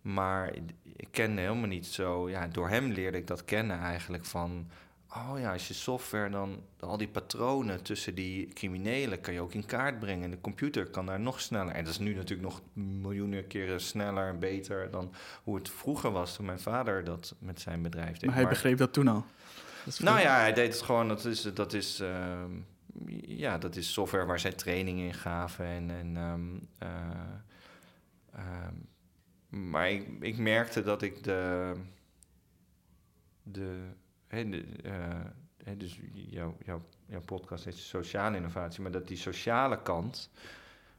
Maar ik kende helemaal niet zo... Ja, door hem leerde ik dat kennen eigenlijk van Oh ja, als je software dan al die patronen tussen die criminelen kan je ook in kaart brengen. De computer kan daar nog sneller. En dat is nu natuurlijk nog miljoenen keren sneller en beter dan hoe het vroeger was toen mijn vader dat met zijn bedrijf deed. Maar hij begreep dat toen al. nou ja, hij deed het gewoon. Dat is, dat is, uh, ja, dat is software waar zij training in gaven. En, en um, uh, uh, maar ik, ik merkte dat ik de. de He, dus jouw, jouw, jouw podcast heet sociale innovatie, maar dat die sociale kant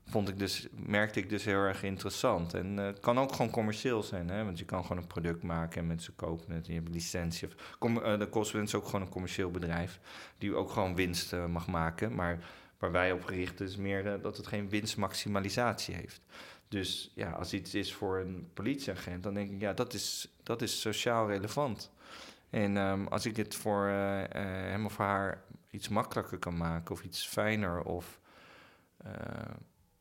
vond ik dus, merkte ik dus heel erg interessant. En het kan ook gewoon commercieel zijn, hè? want je kan gewoon een product maken en mensen kopen het en je hebt licentie. Of, de Coswin is ook gewoon een commercieel bedrijf die ook gewoon winst uh, mag maken, maar waar wij op gericht is meer dat het geen winstmaximalisatie heeft. Dus ja, als iets is voor een politieagent, dan denk ik, ja, dat is, dat is sociaal relevant. En um, als ik het voor uh, hem of haar iets makkelijker kan maken of iets fijner. Of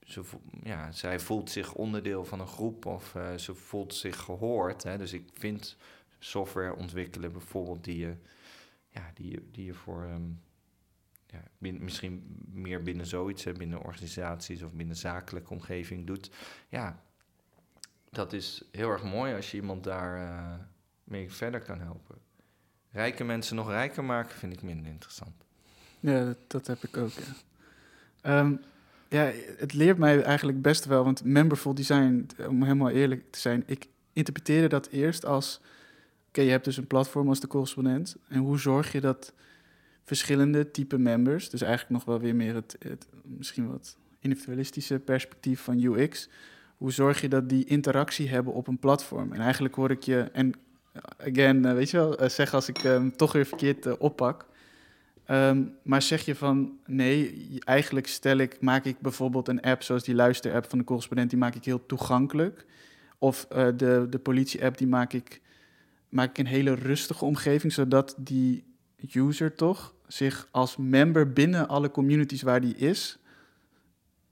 ze, ja, zij voelt zich onderdeel van een groep of ze voelt zich gehoord. Hè? Dus ik vind software ontwikkelen bijvoorbeeld die je, ja, die je, die je voor ehm, ja, misschien meer binnen zoiets, binnen organisaties of binnen zakelijke omgeving doet. Ja, dat is heel erg mooi als je iemand daar uh, mee verder kan helpen. Rijke mensen nog rijker maken vind ik minder interessant. Ja, dat, heb ik ook. Ja. Ehm, ja, het leert mij eigenlijk best wel, want memberful design, om helemaal eerlijk te zijn, ik interpreteerde dat eerst als okay, je hebt dus een platform als de correspondent. En hoe zorg je dat verschillende type members, dus eigenlijk nog wel weer meer het, het misschien wat individualistische perspectief van UX, hoe zorg je dat die interactie hebben op een platform? En eigenlijk hoor ik je, en again, eh, weet je wel, uh, zeg als ik hem toch weer verkeerd uh, oppak. Um, maar zeg je van nee, eigenlijk stel ik, maak ik bijvoorbeeld een app zoals die luister-app van de correspondent, die maak ik heel toegankelijk. Of de, de politie-app, die maak ik maak ik een hele rustige omgeving, zodat die user toch zich als member binnen alle communities waar die is,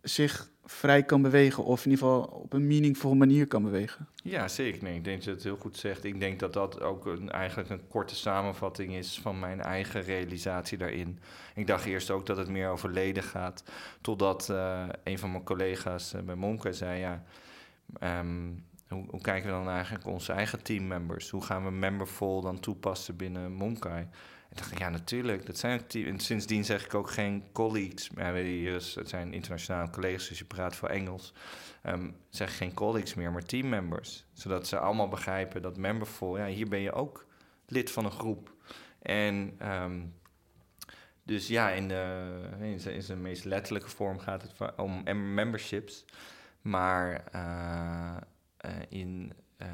zich vrij kan bewegen. Of in ieder geval op een meaningful manier kan bewegen. Ja, zeker. Nee, ik denk dat je het heel goed zegt. Ik denk dat dat ook een, eigenlijk een korte samenvatting is van mijn eigen realisatie daarin. Ik dacht eerst ook dat het meer over leden gaat. Totdat uh, een van mijn collega's uh, bij Monke zei, ja... Um, hoe, hoe, kijken we dan eigenlijk onze eigen teammembers? Hoe gaan we memberful dan toepassen binnen Monkai? En dacht ik, ja, natuurlijk. Dat zijn. En sindsdien zeg ik ook geen colleagues. Maar hier het zijn internationale collega's, dus je praat voor Engels. Um, zeg geen colleagues meer, maar teammembers. Zodat ze allemaal begrijpen dat memberful, ja, hier ben je ook lid van een groep. En um, dus ja, in de, in, zijn, in zijn meest letterlijke vorm gaat het om memberships. Maar uh, eh, in, eh,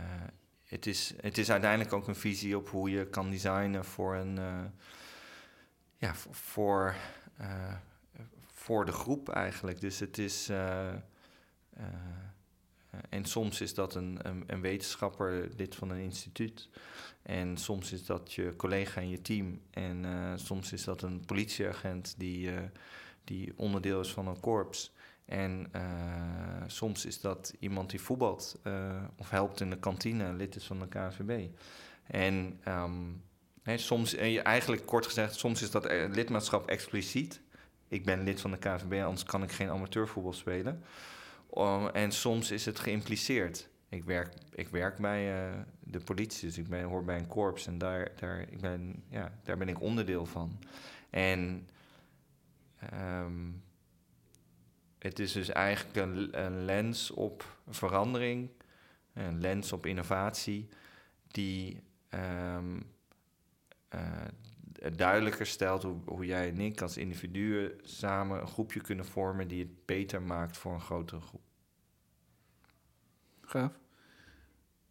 het, is, het is uiteindelijk ook een visie op hoe je kan designen voor een eh, ja, voor, voor de groep eigenlijk. Dus het is. en soms is dat een, een, een, wetenschapper, lid van een instituut. En soms is dat je collega in je team. En soms is dat een politieagent die, die onderdeel is van een korps. En uh, soms is dat iemand die voetbalt uh, of helpt in de kantine, lid is van de KVB. En hey, soms, eigenlijk kort gezegd, soms is dat eh, lidmaatschap expliciet. Ik ben lid van de KVB, anders kan ik geen amateurvoetbal spelen. En soms is het geïmpliceerd. Ik werk, ik werk bij de politie, dus ik ben, hoor bij een korps en daar, daar, ik ben, ja, daar ben ik onderdeel van. En um, het is dus eigenlijk een, een, lens op verandering, een lens op innovatie, die um, uh, duidelijker stelt hoe, hoe, jij en ik als individuen samen een groepje kunnen vormen die het beter maakt voor een grotere groep. Gaaf.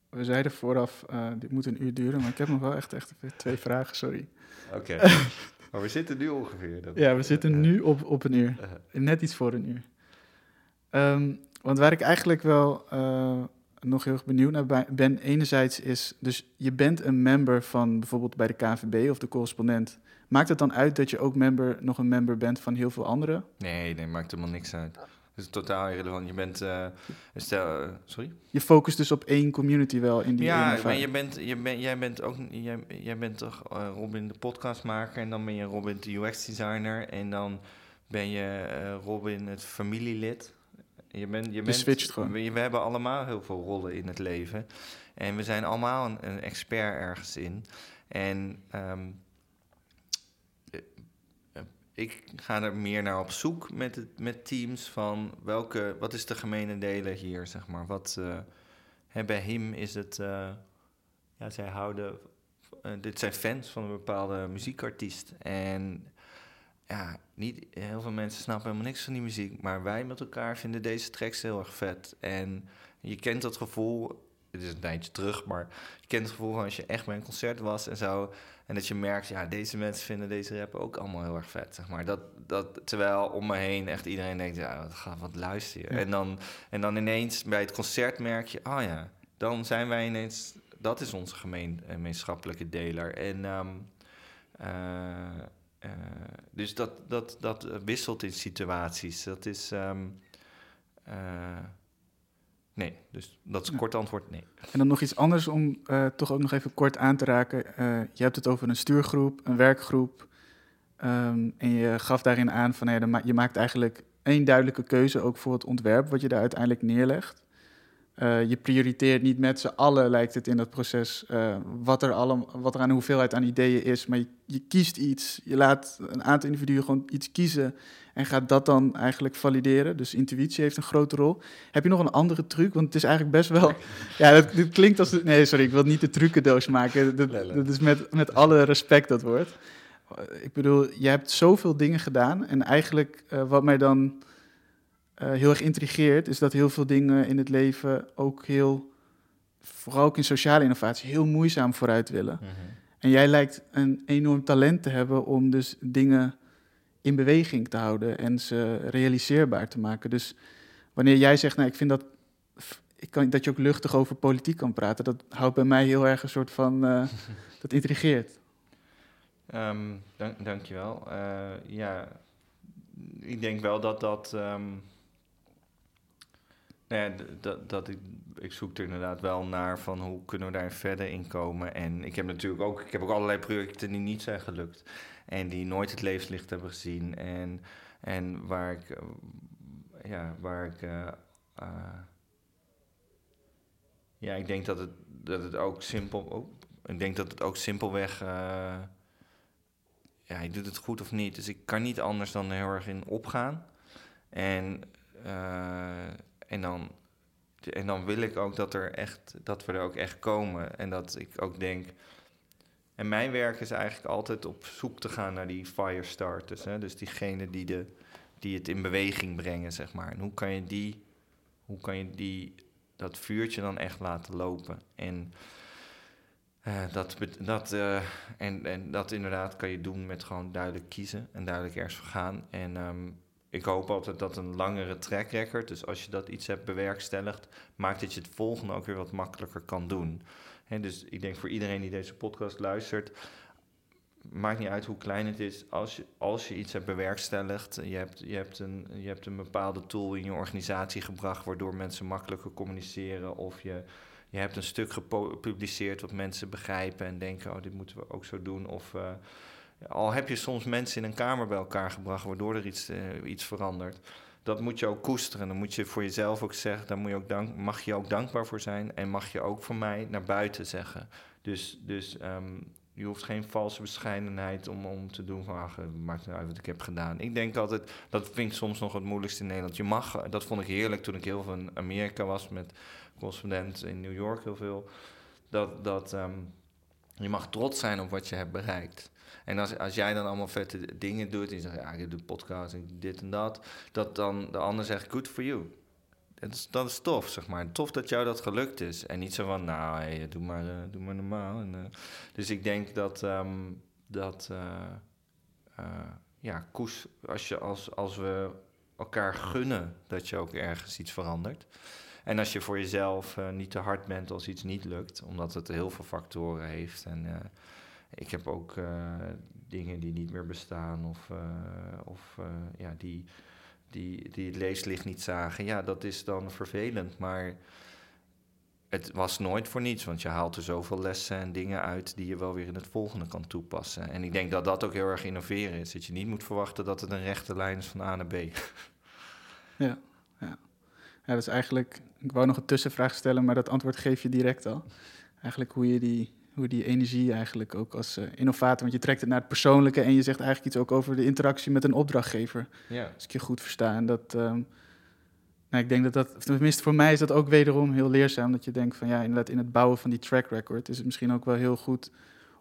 We zeiden vooraf, uh, dit moet een uur duren, maar ik heb nog wel echt, echt twee vragen, sorry. Oké, maar we zitten nu ongeveer. Dat, ja, we zitten nu op, op een uur. Net iets voor een uur. Um, want waar ik eigenlijk wel uh, nog heel erg benieuwd naar ben, enerzijds is, dus je bent een member van bijvoorbeeld bij de KVB of de correspondent. Maakt het dan uit dat je ook member, nog een member bent van heel veel anderen? Nee, nee, maakt helemaal niks uit. Het is totaal irrelevant. Je bent, uh, stel, uh, sorry? Je focust dus op één community wel in die Ja, maar je bent, je bent, jij bent ook, jij, jij bent toch uh, Robin de podcastmaker en dan ben je Robin de UX designer en dan ben je Robin het familielid. Je bent, je, bent, switcht gewoon. We, we, hebben allemaal heel veel rollen in het leven. En we zijn allemaal een, een expert ergens in. En um, ik ga er meer naar op zoek met, het, met teams van welke, wat is de gemene delen hier, zeg maar. Wat, uh, bij hem is het, uh, ja, zij houden, uh, dit zijn fans van een bepaalde muziekartiest. En ja, niet heel veel mensen snappen helemaal niks van die muziek. Maar wij met elkaar vinden deze tracks heel erg vet. En je kent dat gevoel, het is een tijdje terug, maar je kent het gevoel van als je echt bij een concert was en zo. En dat je merkt, ja, deze mensen vinden deze rap ook allemaal heel erg vet, zeg maar. Dat, dat, terwijl om me heen echt iedereen denkt, ja, wat, gaat wat luisteren. En, dan, en dan ineens bij het concert merk je, oh ja, dan zijn wij ineens, dat is onze gemeen, gemeenschappelijke deler. En um, eh, dus dat, dat, dat wisselt in situaties. Dat is. ehm, eh, nee, dus dat is een kort antwoord: nee. En dan nog iets anders om eh, toch ook nog even kort aan te raken. Je hebt het over een stuurgroep, een werkgroep. ehm, en je gaf daarin aan van ma- je maakt eigenlijk één duidelijke keuze ook voor het ontwerp wat je daar uiteindelijk neerlegt. Eh, je prioriteert niet met z'n allen, lijkt het in dat proces, eh, wat, er allem, wat er aan de hoeveelheid aan ideeën is. Maar je, je kiest iets, je laat een aantal individuen gewoon iets kiezen en gaat dat dan eigenlijk valideren. Dus intuïtie heeft een grote rol. Heb je nog een andere truc? Want het is eigenlijk best wel... Ja, dat, dit klinkt als... nee, sorry, ik wil niet de trucendoos maken. Dat, dat is met, met alle respect dat woord. Ik bedoel, je hebt zoveel dingen gedaan. En eigenlijk eh, wat mij dan eh, heel erg intrigeert... is dat heel veel dingen in het leven ook heel... vooral ook in sociale innovatie, heel moeizaam vooruit willen. En jij lijkt een enorm talent te hebben om dus dingen in beweging te houden en ze realiseerbaar te maken. Dus wanneer jij zegt, nou, ik vind dat, ik kan, dat je ook luchtig over politiek kan praten, dat houdt bij mij heel erg een soort van, eh, dat intrigeert. Ehm, dank, dankjewel. Eh ja, ik denk wel dat dat. ehm, nou ja, d- dat, dat ik, ik zoek er inderdaad wel naar van hoe kunnen we daar verder in komen. En ik heb natuurlijk ook, ik heb ook allerlei projecten die niet zijn gelukt. En die nooit het levenslicht hebben gezien. En, en waar ik, eh, ja, waar ik, eh, eh, ja, ik denk dat het, dat het ook simpel, oh, ik denk dat het ook simpelweg, eh, ja, je doet het goed of niet. Dus ik kan niet anders dan heel erg in opgaan. En, en, dan, en dan wil ik ook dat, er echt, dat we er ook echt komen. En dat ik ook denk. En mijn werk is eigenlijk altijd op zoek te gaan naar die firestarters. Hè? Dus diegenen die, de, die het in beweging brengen, zeg maar. En hoe kan je die, hoe kan je die, dat vuurtje dan echt laten lopen? En eh, dat, dat, eh, en, en dat inderdaad kan je doen met gewoon duidelijk kiezen en duidelijk ergens voor gaan. En ehm, ik hoop altijd dat een langere track record, dus als je dat iets hebt bewerkstelligd, maakt dat je het volgende ook weer wat makkelijker kan doen. Dus ik denk voor iedereen die deze podcast luistert, maakt niet uit hoe klein het is, als je, als je iets hebt bewerkstelligd, je hebt, je, hebt een, je hebt een bepaalde tool in je organisatie gebracht waardoor mensen makkelijker communiceren of je je hebt een stuk gepubliceerd wat mensen begrijpen en denken, oh, dit moeten we ook zo doen. Of eh, al heb je soms mensen in een kamer bij elkaar gebracht, waardoor er iets, eh, iets verandert. Dat moet je ook koesteren. Dan moet je voor jezelf ook zeggen, daar moet je ook dank, mag je ook dankbaar voor zijn. En mag je ook voor mij naar buiten zeggen. Dus, dus ehm, je hoeft geen valse bescheidenheid om, om te doen van, ach, maakt niet uit wat ik heb gedaan. Ik denk altijd, dat vind ik soms nog het moeilijkste in Nederland. Je mag, dat vond ik heerlijk toen ik heel veel in Amerika was met correspondent in New York heel veel. Dat, dat ehm, je mag trots zijn op wat je hebt bereikt. En als, als jij dan allemaal vette dingen doet en je zegt, ja, ik doe podcast en dit en dat, dat dan de ander zegt, good for you. Dat is, tof, zeg maar. Tof dat jou dat gelukt is. En niet zo van, nou, doe, maar, eh, doe maar normaal. En, eh, dus ik denk dat, ehm, dat eh, ja, koes, als, je, als, als we elkaar gunnen dat je ook ergens iets verandert. En als je voor jezelf niet te hard bent als iets niet lukt, omdat het heel veel factoren heeft. En ik heb ook eh, dingen die niet meer bestaan of, eh, of eh, ja, die, die, die het leeslicht niet zagen. Ja, dat is dan vervelend, maar het was nooit voor niets, want je haalt er zoveel lessen en dingen uit die je wel weer in het volgende kan toepassen. En ik denk dat dat ook heel erg innoveren is, dat je niet moet verwachten dat het een rechte lijn is van A naar B. Ja, ja. ja, dat is eigenlijk, ik wou nog een tussenvraag stellen, maar dat antwoord geef je direct al. Eigenlijk hoe je die, hoe die energie eigenlijk ook als eh, innovator, want je trekt het naar het persoonlijke en je zegt eigenlijk iets ook over de interactie met een opdrachtgever. Ja. Als ik je goed versta. En dat, ehm, nou, ik denk dat dat, tenminste voor mij is dat ook wederom heel leerzaam. Dat je denkt van ja, inderdaad in het bouwen van die track record is het misschien ook wel heel goed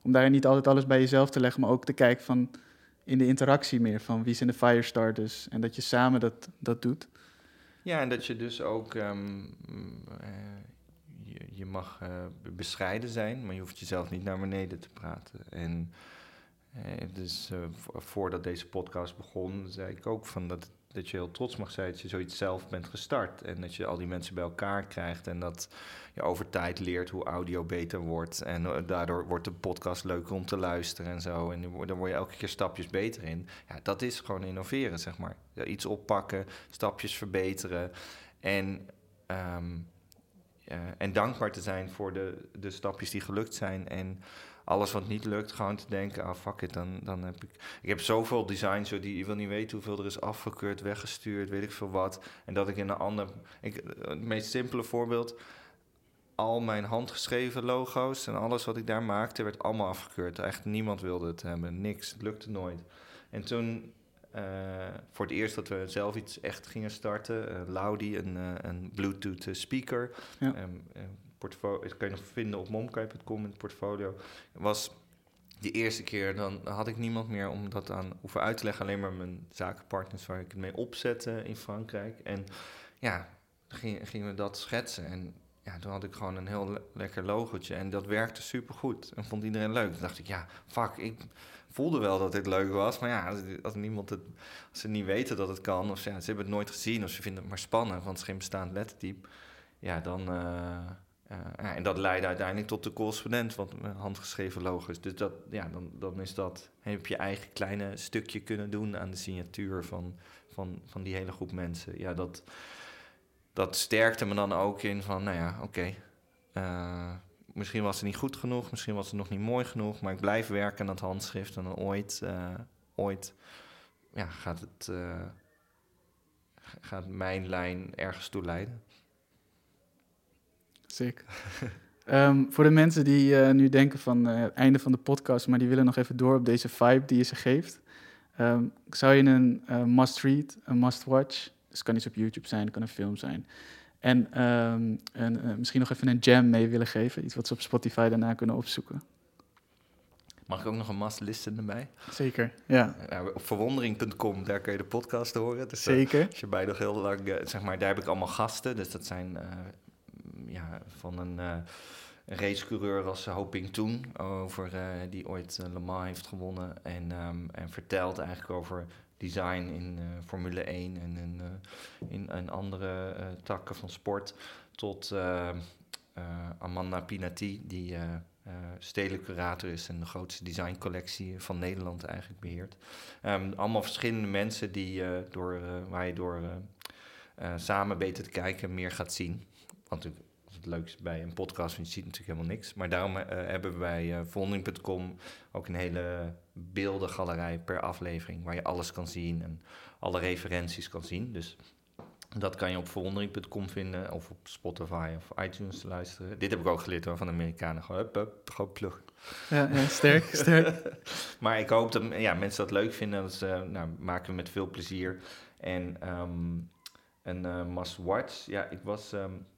om daarin niet altijd alles bij jezelf te leggen, maar ook te kijken van in de interactie meer van wie zijn de firestarters en dat je samen dat, dat doet. Ja, en dat je dus ook, ehm, eh, je, je mag eh, be- bescheiden zijn, maar je hoeft jezelf niet naar beneden te praten. En eh, dus eh, vo- voordat deze podcast begon, zei ik ook van dat, dat je heel trots mag zijn dat je zoiets zelf bent gestart. En dat je al die mensen bij elkaar krijgt. En dat je over tijd leert hoe audio beter wordt. En daardoor wordt de podcast leuker om te luisteren en zo. En dan word je elke keer stapjes beter in. Ja, dat is gewoon innoveren, zeg maar. Iets oppakken, stapjes verbeteren. En, ehm, en dankbaar te zijn voor de, de stapjes die gelukt zijn. En alles wat niet lukt, gewoon te denken, ah fuck it, dan, dan heb ik... Ik heb zoveel designs, die je wil niet weten hoeveel er is afgekeurd, weggestuurd, weet ik veel wat. En dat ik in een ander... Ik, het meest simpele voorbeeld, al mijn handgeschreven logo's en alles wat ik daar maakte, werd allemaal afgekeurd. Echt niemand wilde het hebben, niks, het lukte nooit. En toen, voor het eerst dat we zelf iets echt gingen starten, uh, Laudi, een, uh, een Bluetooth speaker, ja. Um, portfolio, dat kan je nog vinden op momkai.com in het portfolio, was de eerste keer, dan had ik niemand meer om dat aan hoeven uit te leggen. Alleen maar mijn zakenpartners waar ik het mee opzette in Frankrijk. En ja, gingen we dat schetsen. En ja, toen had ik gewoon een heel lekker logotje. En dat werkte supergoed. En vond iedereen leuk. Toen dacht ik, ja, fuck, ik voelde wel dat dit leuk was. Maar ja, als, niemand het, als ze niet weten dat het kan, of ze hebben het nooit gezien, of ze vinden het maar spannend, want het is geen bestaand lettertype. Ja, dan. Uh, ja, en dat leidde uiteindelijk tot de correspondent, wat handgeschreven logo Dus dat, ja, dan, dan is dat, heb je eigen kleine stukje kunnen doen aan de signatuur van, van, van die hele groep mensen. Ja, dat, dat sterkte me dan ook in van, nou ja, oké. Eh, misschien was het niet goed genoeg, misschien was het nog niet mooi genoeg, maar ik blijf werken aan dat handschrift en dan ooit, uh, ooit ja, gaat, het, uh, gaat mijn lijn ergens toe leiden. Zeker. um, voor de mensen die nu denken van het einde van de podcast, maar die willen nog even door op deze vibe die je ze geeft, um, zou je een must-read, een must-watch het kan iets op YouTube zijn, het kan een film zijn. En, um, misschien nog even een jam mee willen geven. Iets wat ze op Spotify daarna kunnen opzoeken. Mag ik ook nog een must listen erbij? Zeker, ja. op verwondering.com, daar kun je de podcast horen. Dus, Zeker. als je bij nog heel lang, zeg maar, daar heb ik allemaal gasten. Dus dat zijn ja, van een racecoureur als Hoping Toen, over, die ooit Le Mans heeft gewonnen. En, um, en vertelt eigenlijk over design in uh, Formule 1 en uh, in, in andere uh, takken van sport. Tot Amanda Pinati, die stedelijk curator is en de grootste designcollectie van Nederland eigenlijk beheert. Um, allemaal verschillende mensen die, door, waar je door samen beter te kijken meer gaat zien. Want het leukste bij een podcast, want je ziet natuurlijk helemaal niks. Maar daarom uh, hebben we bij uh, Vonding.com ook een hele beeldengalerij per aflevering... waar je alles kan zien en alle referenties kan zien. Dus dat kan je op verwondering.com vinden of op Spotify of iTunes luisteren. Dit heb ik ook geleerd hoor, van de Amerikanen. Gewoon, hup, hup, gewoon plug. Ja, ja sterk, sterk. maar ik hoop dat ja, mensen dat leuk vinden. Dat uh, nou, maken we met veel plezier. En um, een uh, must watch. Ja, ik was... Um, uh,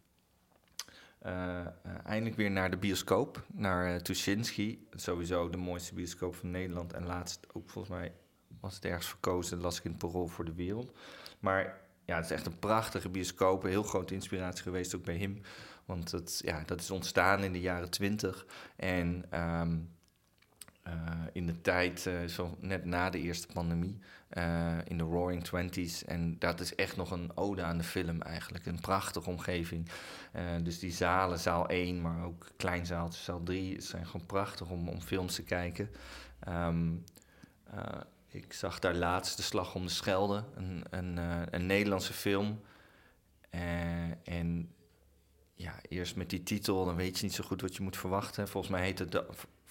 eindelijk weer naar de bioscoop, naar uh, Tuschinski. Sowieso de mooiste bioscoop van Nederland. En laatst ook volgens mij was het ergens verkozen, las ik in het parool voor de wereld. Maar ja, het is echt een prachtige bioscoop. Een heel grote inspiratie geweest ook bij hem. Want het, ja, dat is ontstaan in de jaren twintig. En um, in de tijd, uh, zo net na de eerste pandemie, uh, in de Roaring Twenties. En dat is echt nog een ode aan de film eigenlijk. Een prachtige omgeving. dus die zalen, zaal 1, maar ook kleinzaaltjes, zaal 3, zijn gewoon prachtig om, om films te kijken. Um, ik zag daar laatst De Slag om de Schelde, een, een, een Nederlandse film. en ja, eerst met die titel, dan weet je niet zo goed wat je moet verwachten. Volgens mij heet het de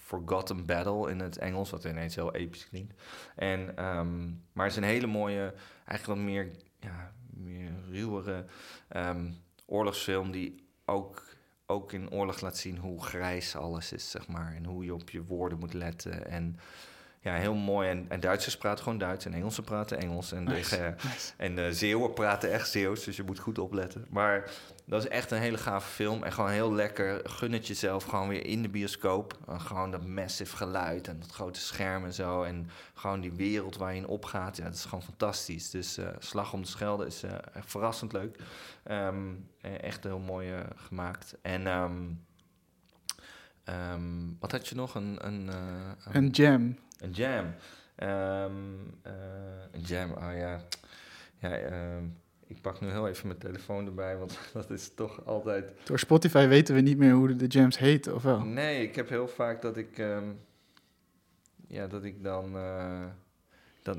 Forgotten Battle in het Engels, wat ineens heel episch klinkt. En, um, maar het is een hele mooie, eigenlijk wat meer, ja, meer ruwere um, oorlogsfilm die ook, ook in oorlog laat zien hoe grijs alles is, zeg maar. En hoe je op je woorden moet letten. En ja, heel mooi. En, en Duitsers praten gewoon Duits en Engelsen praten Engels. En, de, en de Zeeuwen praten echt Zeeuws, dus je moet goed opletten. Maar dat is echt een hele gave film. En gewoon heel lekker. Gun het jezelf gewoon weer in de bioscoop. En gewoon dat massive geluid en dat grote scherm en zo. En gewoon die wereld waar je in opgaat. Ja, dat is gewoon fantastisch. Dus uh, Slag om de Schelde is uh, verrassend leuk. Um, echt heel mooi uh, gemaakt. En... Um, um, wat had je nog? Een, een, een jam. Een jam. Um, uh, een jam, oh ja. ja, ehm, ik pak nu heel even mijn telefoon erbij, want dat is toch altijd... Door Spotify weten we niet meer hoe de jams heten, of wel? Nee, ik heb heel vaak dat ik... ehm, ja, dat ik dan... eh, dat,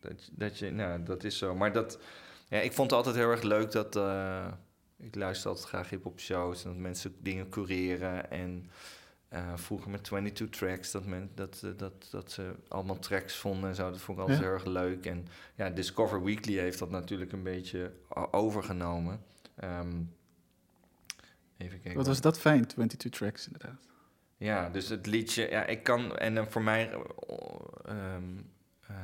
dat, dat je... Nou, dat is zo. Maar dat... Ja, ik vond het altijd heel erg leuk dat... eh, ik luister altijd graag hip-hop shows en dat mensen dingen cureren. En eh, vroeger met 22 tracks, dat, men, dat, eh, dat, dat ze allemaal tracks vonden en zo. Dat vond ik altijd Ja. heel erg leuk. En ja, Discover Weekly heeft dat natuurlijk een beetje overgenomen. Ehm, even kijken. Wat was dat fijn, 22 tracks inderdaad. Ja, dus het liedje, ja, ik kan, en dan voor mij, eh, ehm, eh,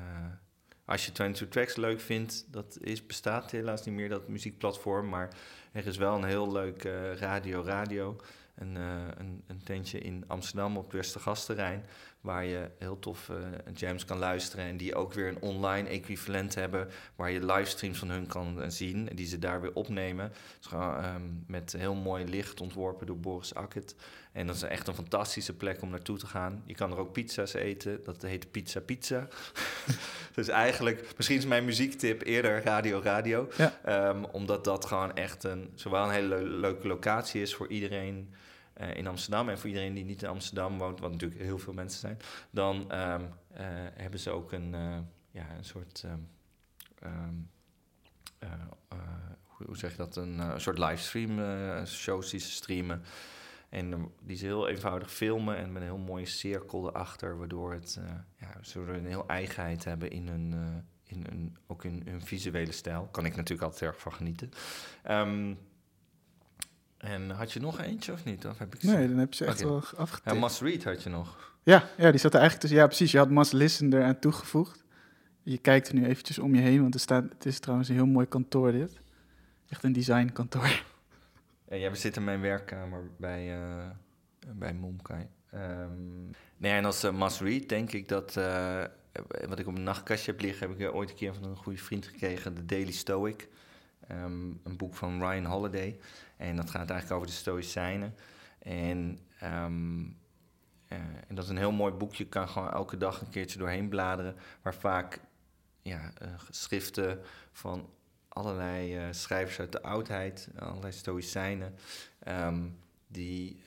als je 22 Tracks leuk vindt, dat is, bestaat helaas niet meer, dat muziekplatform, maar er is wel een heel leuk eh, Radio Radio, een, eh, een, een tentje in Amsterdam op het Westergasterrein, waar je heel tof eh, jams kan luisteren en die ook weer een online equivalent hebben, waar je livestreams van hun kan eh, zien, en die ze daar weer opnemen. Gewoon, ehm, met heel mooi licht ontworpen door Boris Akket. En dat is echt een fantastische plek om naartoe te gaan. Je kan er ook pizza's eten. Dat heet Pizza Pizza. dus eigenlijk, misschien is mijn muziektip eerder Radio Radio. Ja. Ehm, omdat dat gewoon echt een, zowel een hele leu- leuke locatie is voor iedereen eh, in Amsterdam. En voor iedereen die niet in Amsterdam woont, wat natuurlijk heel veel mensen zijn. Dan ehm, eh, hebben ze ook een, eh, ja, een soort... eh, hoe zeg je dat? Een soort livestream shows die ze streamen. En die ze heel eenvoudig filmen en met een heel mooie cirkel erachter, waardoor het, eh ja, zodat een heel eigenheid hebben in hun, in hun, ook in hun visuele stijl. Kan ik natuurlijk altijd erg van genieten. En had je nog eentje of niet? Of heb ik Nee, dan heb je ze echt wel Ja, afgetikt. Must Read had je nog. Ja, ja, die zat er eigenlijk tussen. Ja, precies. Je had Must Listen eraan toegevoegd. Je kijkt er nu eventjes om je heen, want er staat, het is trouwens een heel mooi kantoor dit. Echt een designkantoor. Ja, we zitten in mijn werkkamer bij, eh bij Momkai. Ehm nee, en als uh, must read denk ik dat... eh, wat ik op mijn nachtkastje heb liggen... heb ik eh, ooit een keer van een goede vriend gekregen. The Daily Stoic. Ehm, een boek van Ryan Holiday. En dat gaat eigenlijk over de Stoïcijnen. En, ehm, eh, en dat is een heel mooi boek. Je kan gewoon elke dag een keertje doorheen bladeren. Waar vaak ja, eh, schriften van allerlei eh, schrijvers uit de oudheid, allerlei stoïcijnen, ehm, die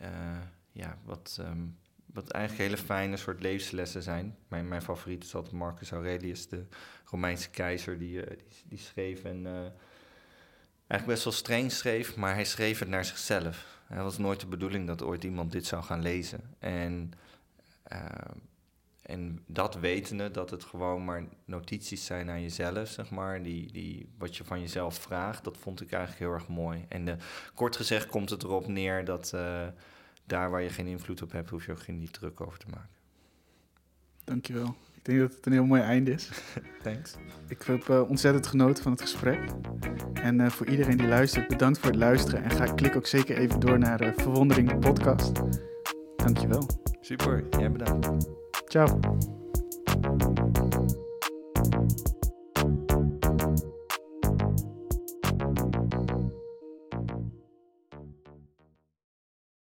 ja, wat, ehm, wat eigenlijk hele fijne soort levenslessen zijn. Mijn, mijn favoriet is altijd Marcus Aurelius, de Romeinse keizer, die, die, die schreef en eigenlijk best wel streng schreef, maar hij schreef het naar zichzelf. Het was nooit de bedoeling dat ooit iemand dit zou gaan lezen. En eh, en dat wetende, dat het gewoon maar notities zijn aan jezelf, zeg maar, die, die, wat je van jezelf vraagt, dat vond ik eigenlijk heel erg mooi. En eh, kort gezegd komt het erop neer dat eh, daar waar je geen invloed op hebt, hoef je ook geen druk over te maken. Dankjewel. Ik denk dat het een heel mooi einde is. Thanks. Ik heb eh, ontzettend genoten van het gesprek. En eh, voor iedereen die luistert, bedankt voor het luisteren. En ga klik ook zeker even door naar de Verwondering de podcast. Dankjewel. Super, jij bedankt. Ciao.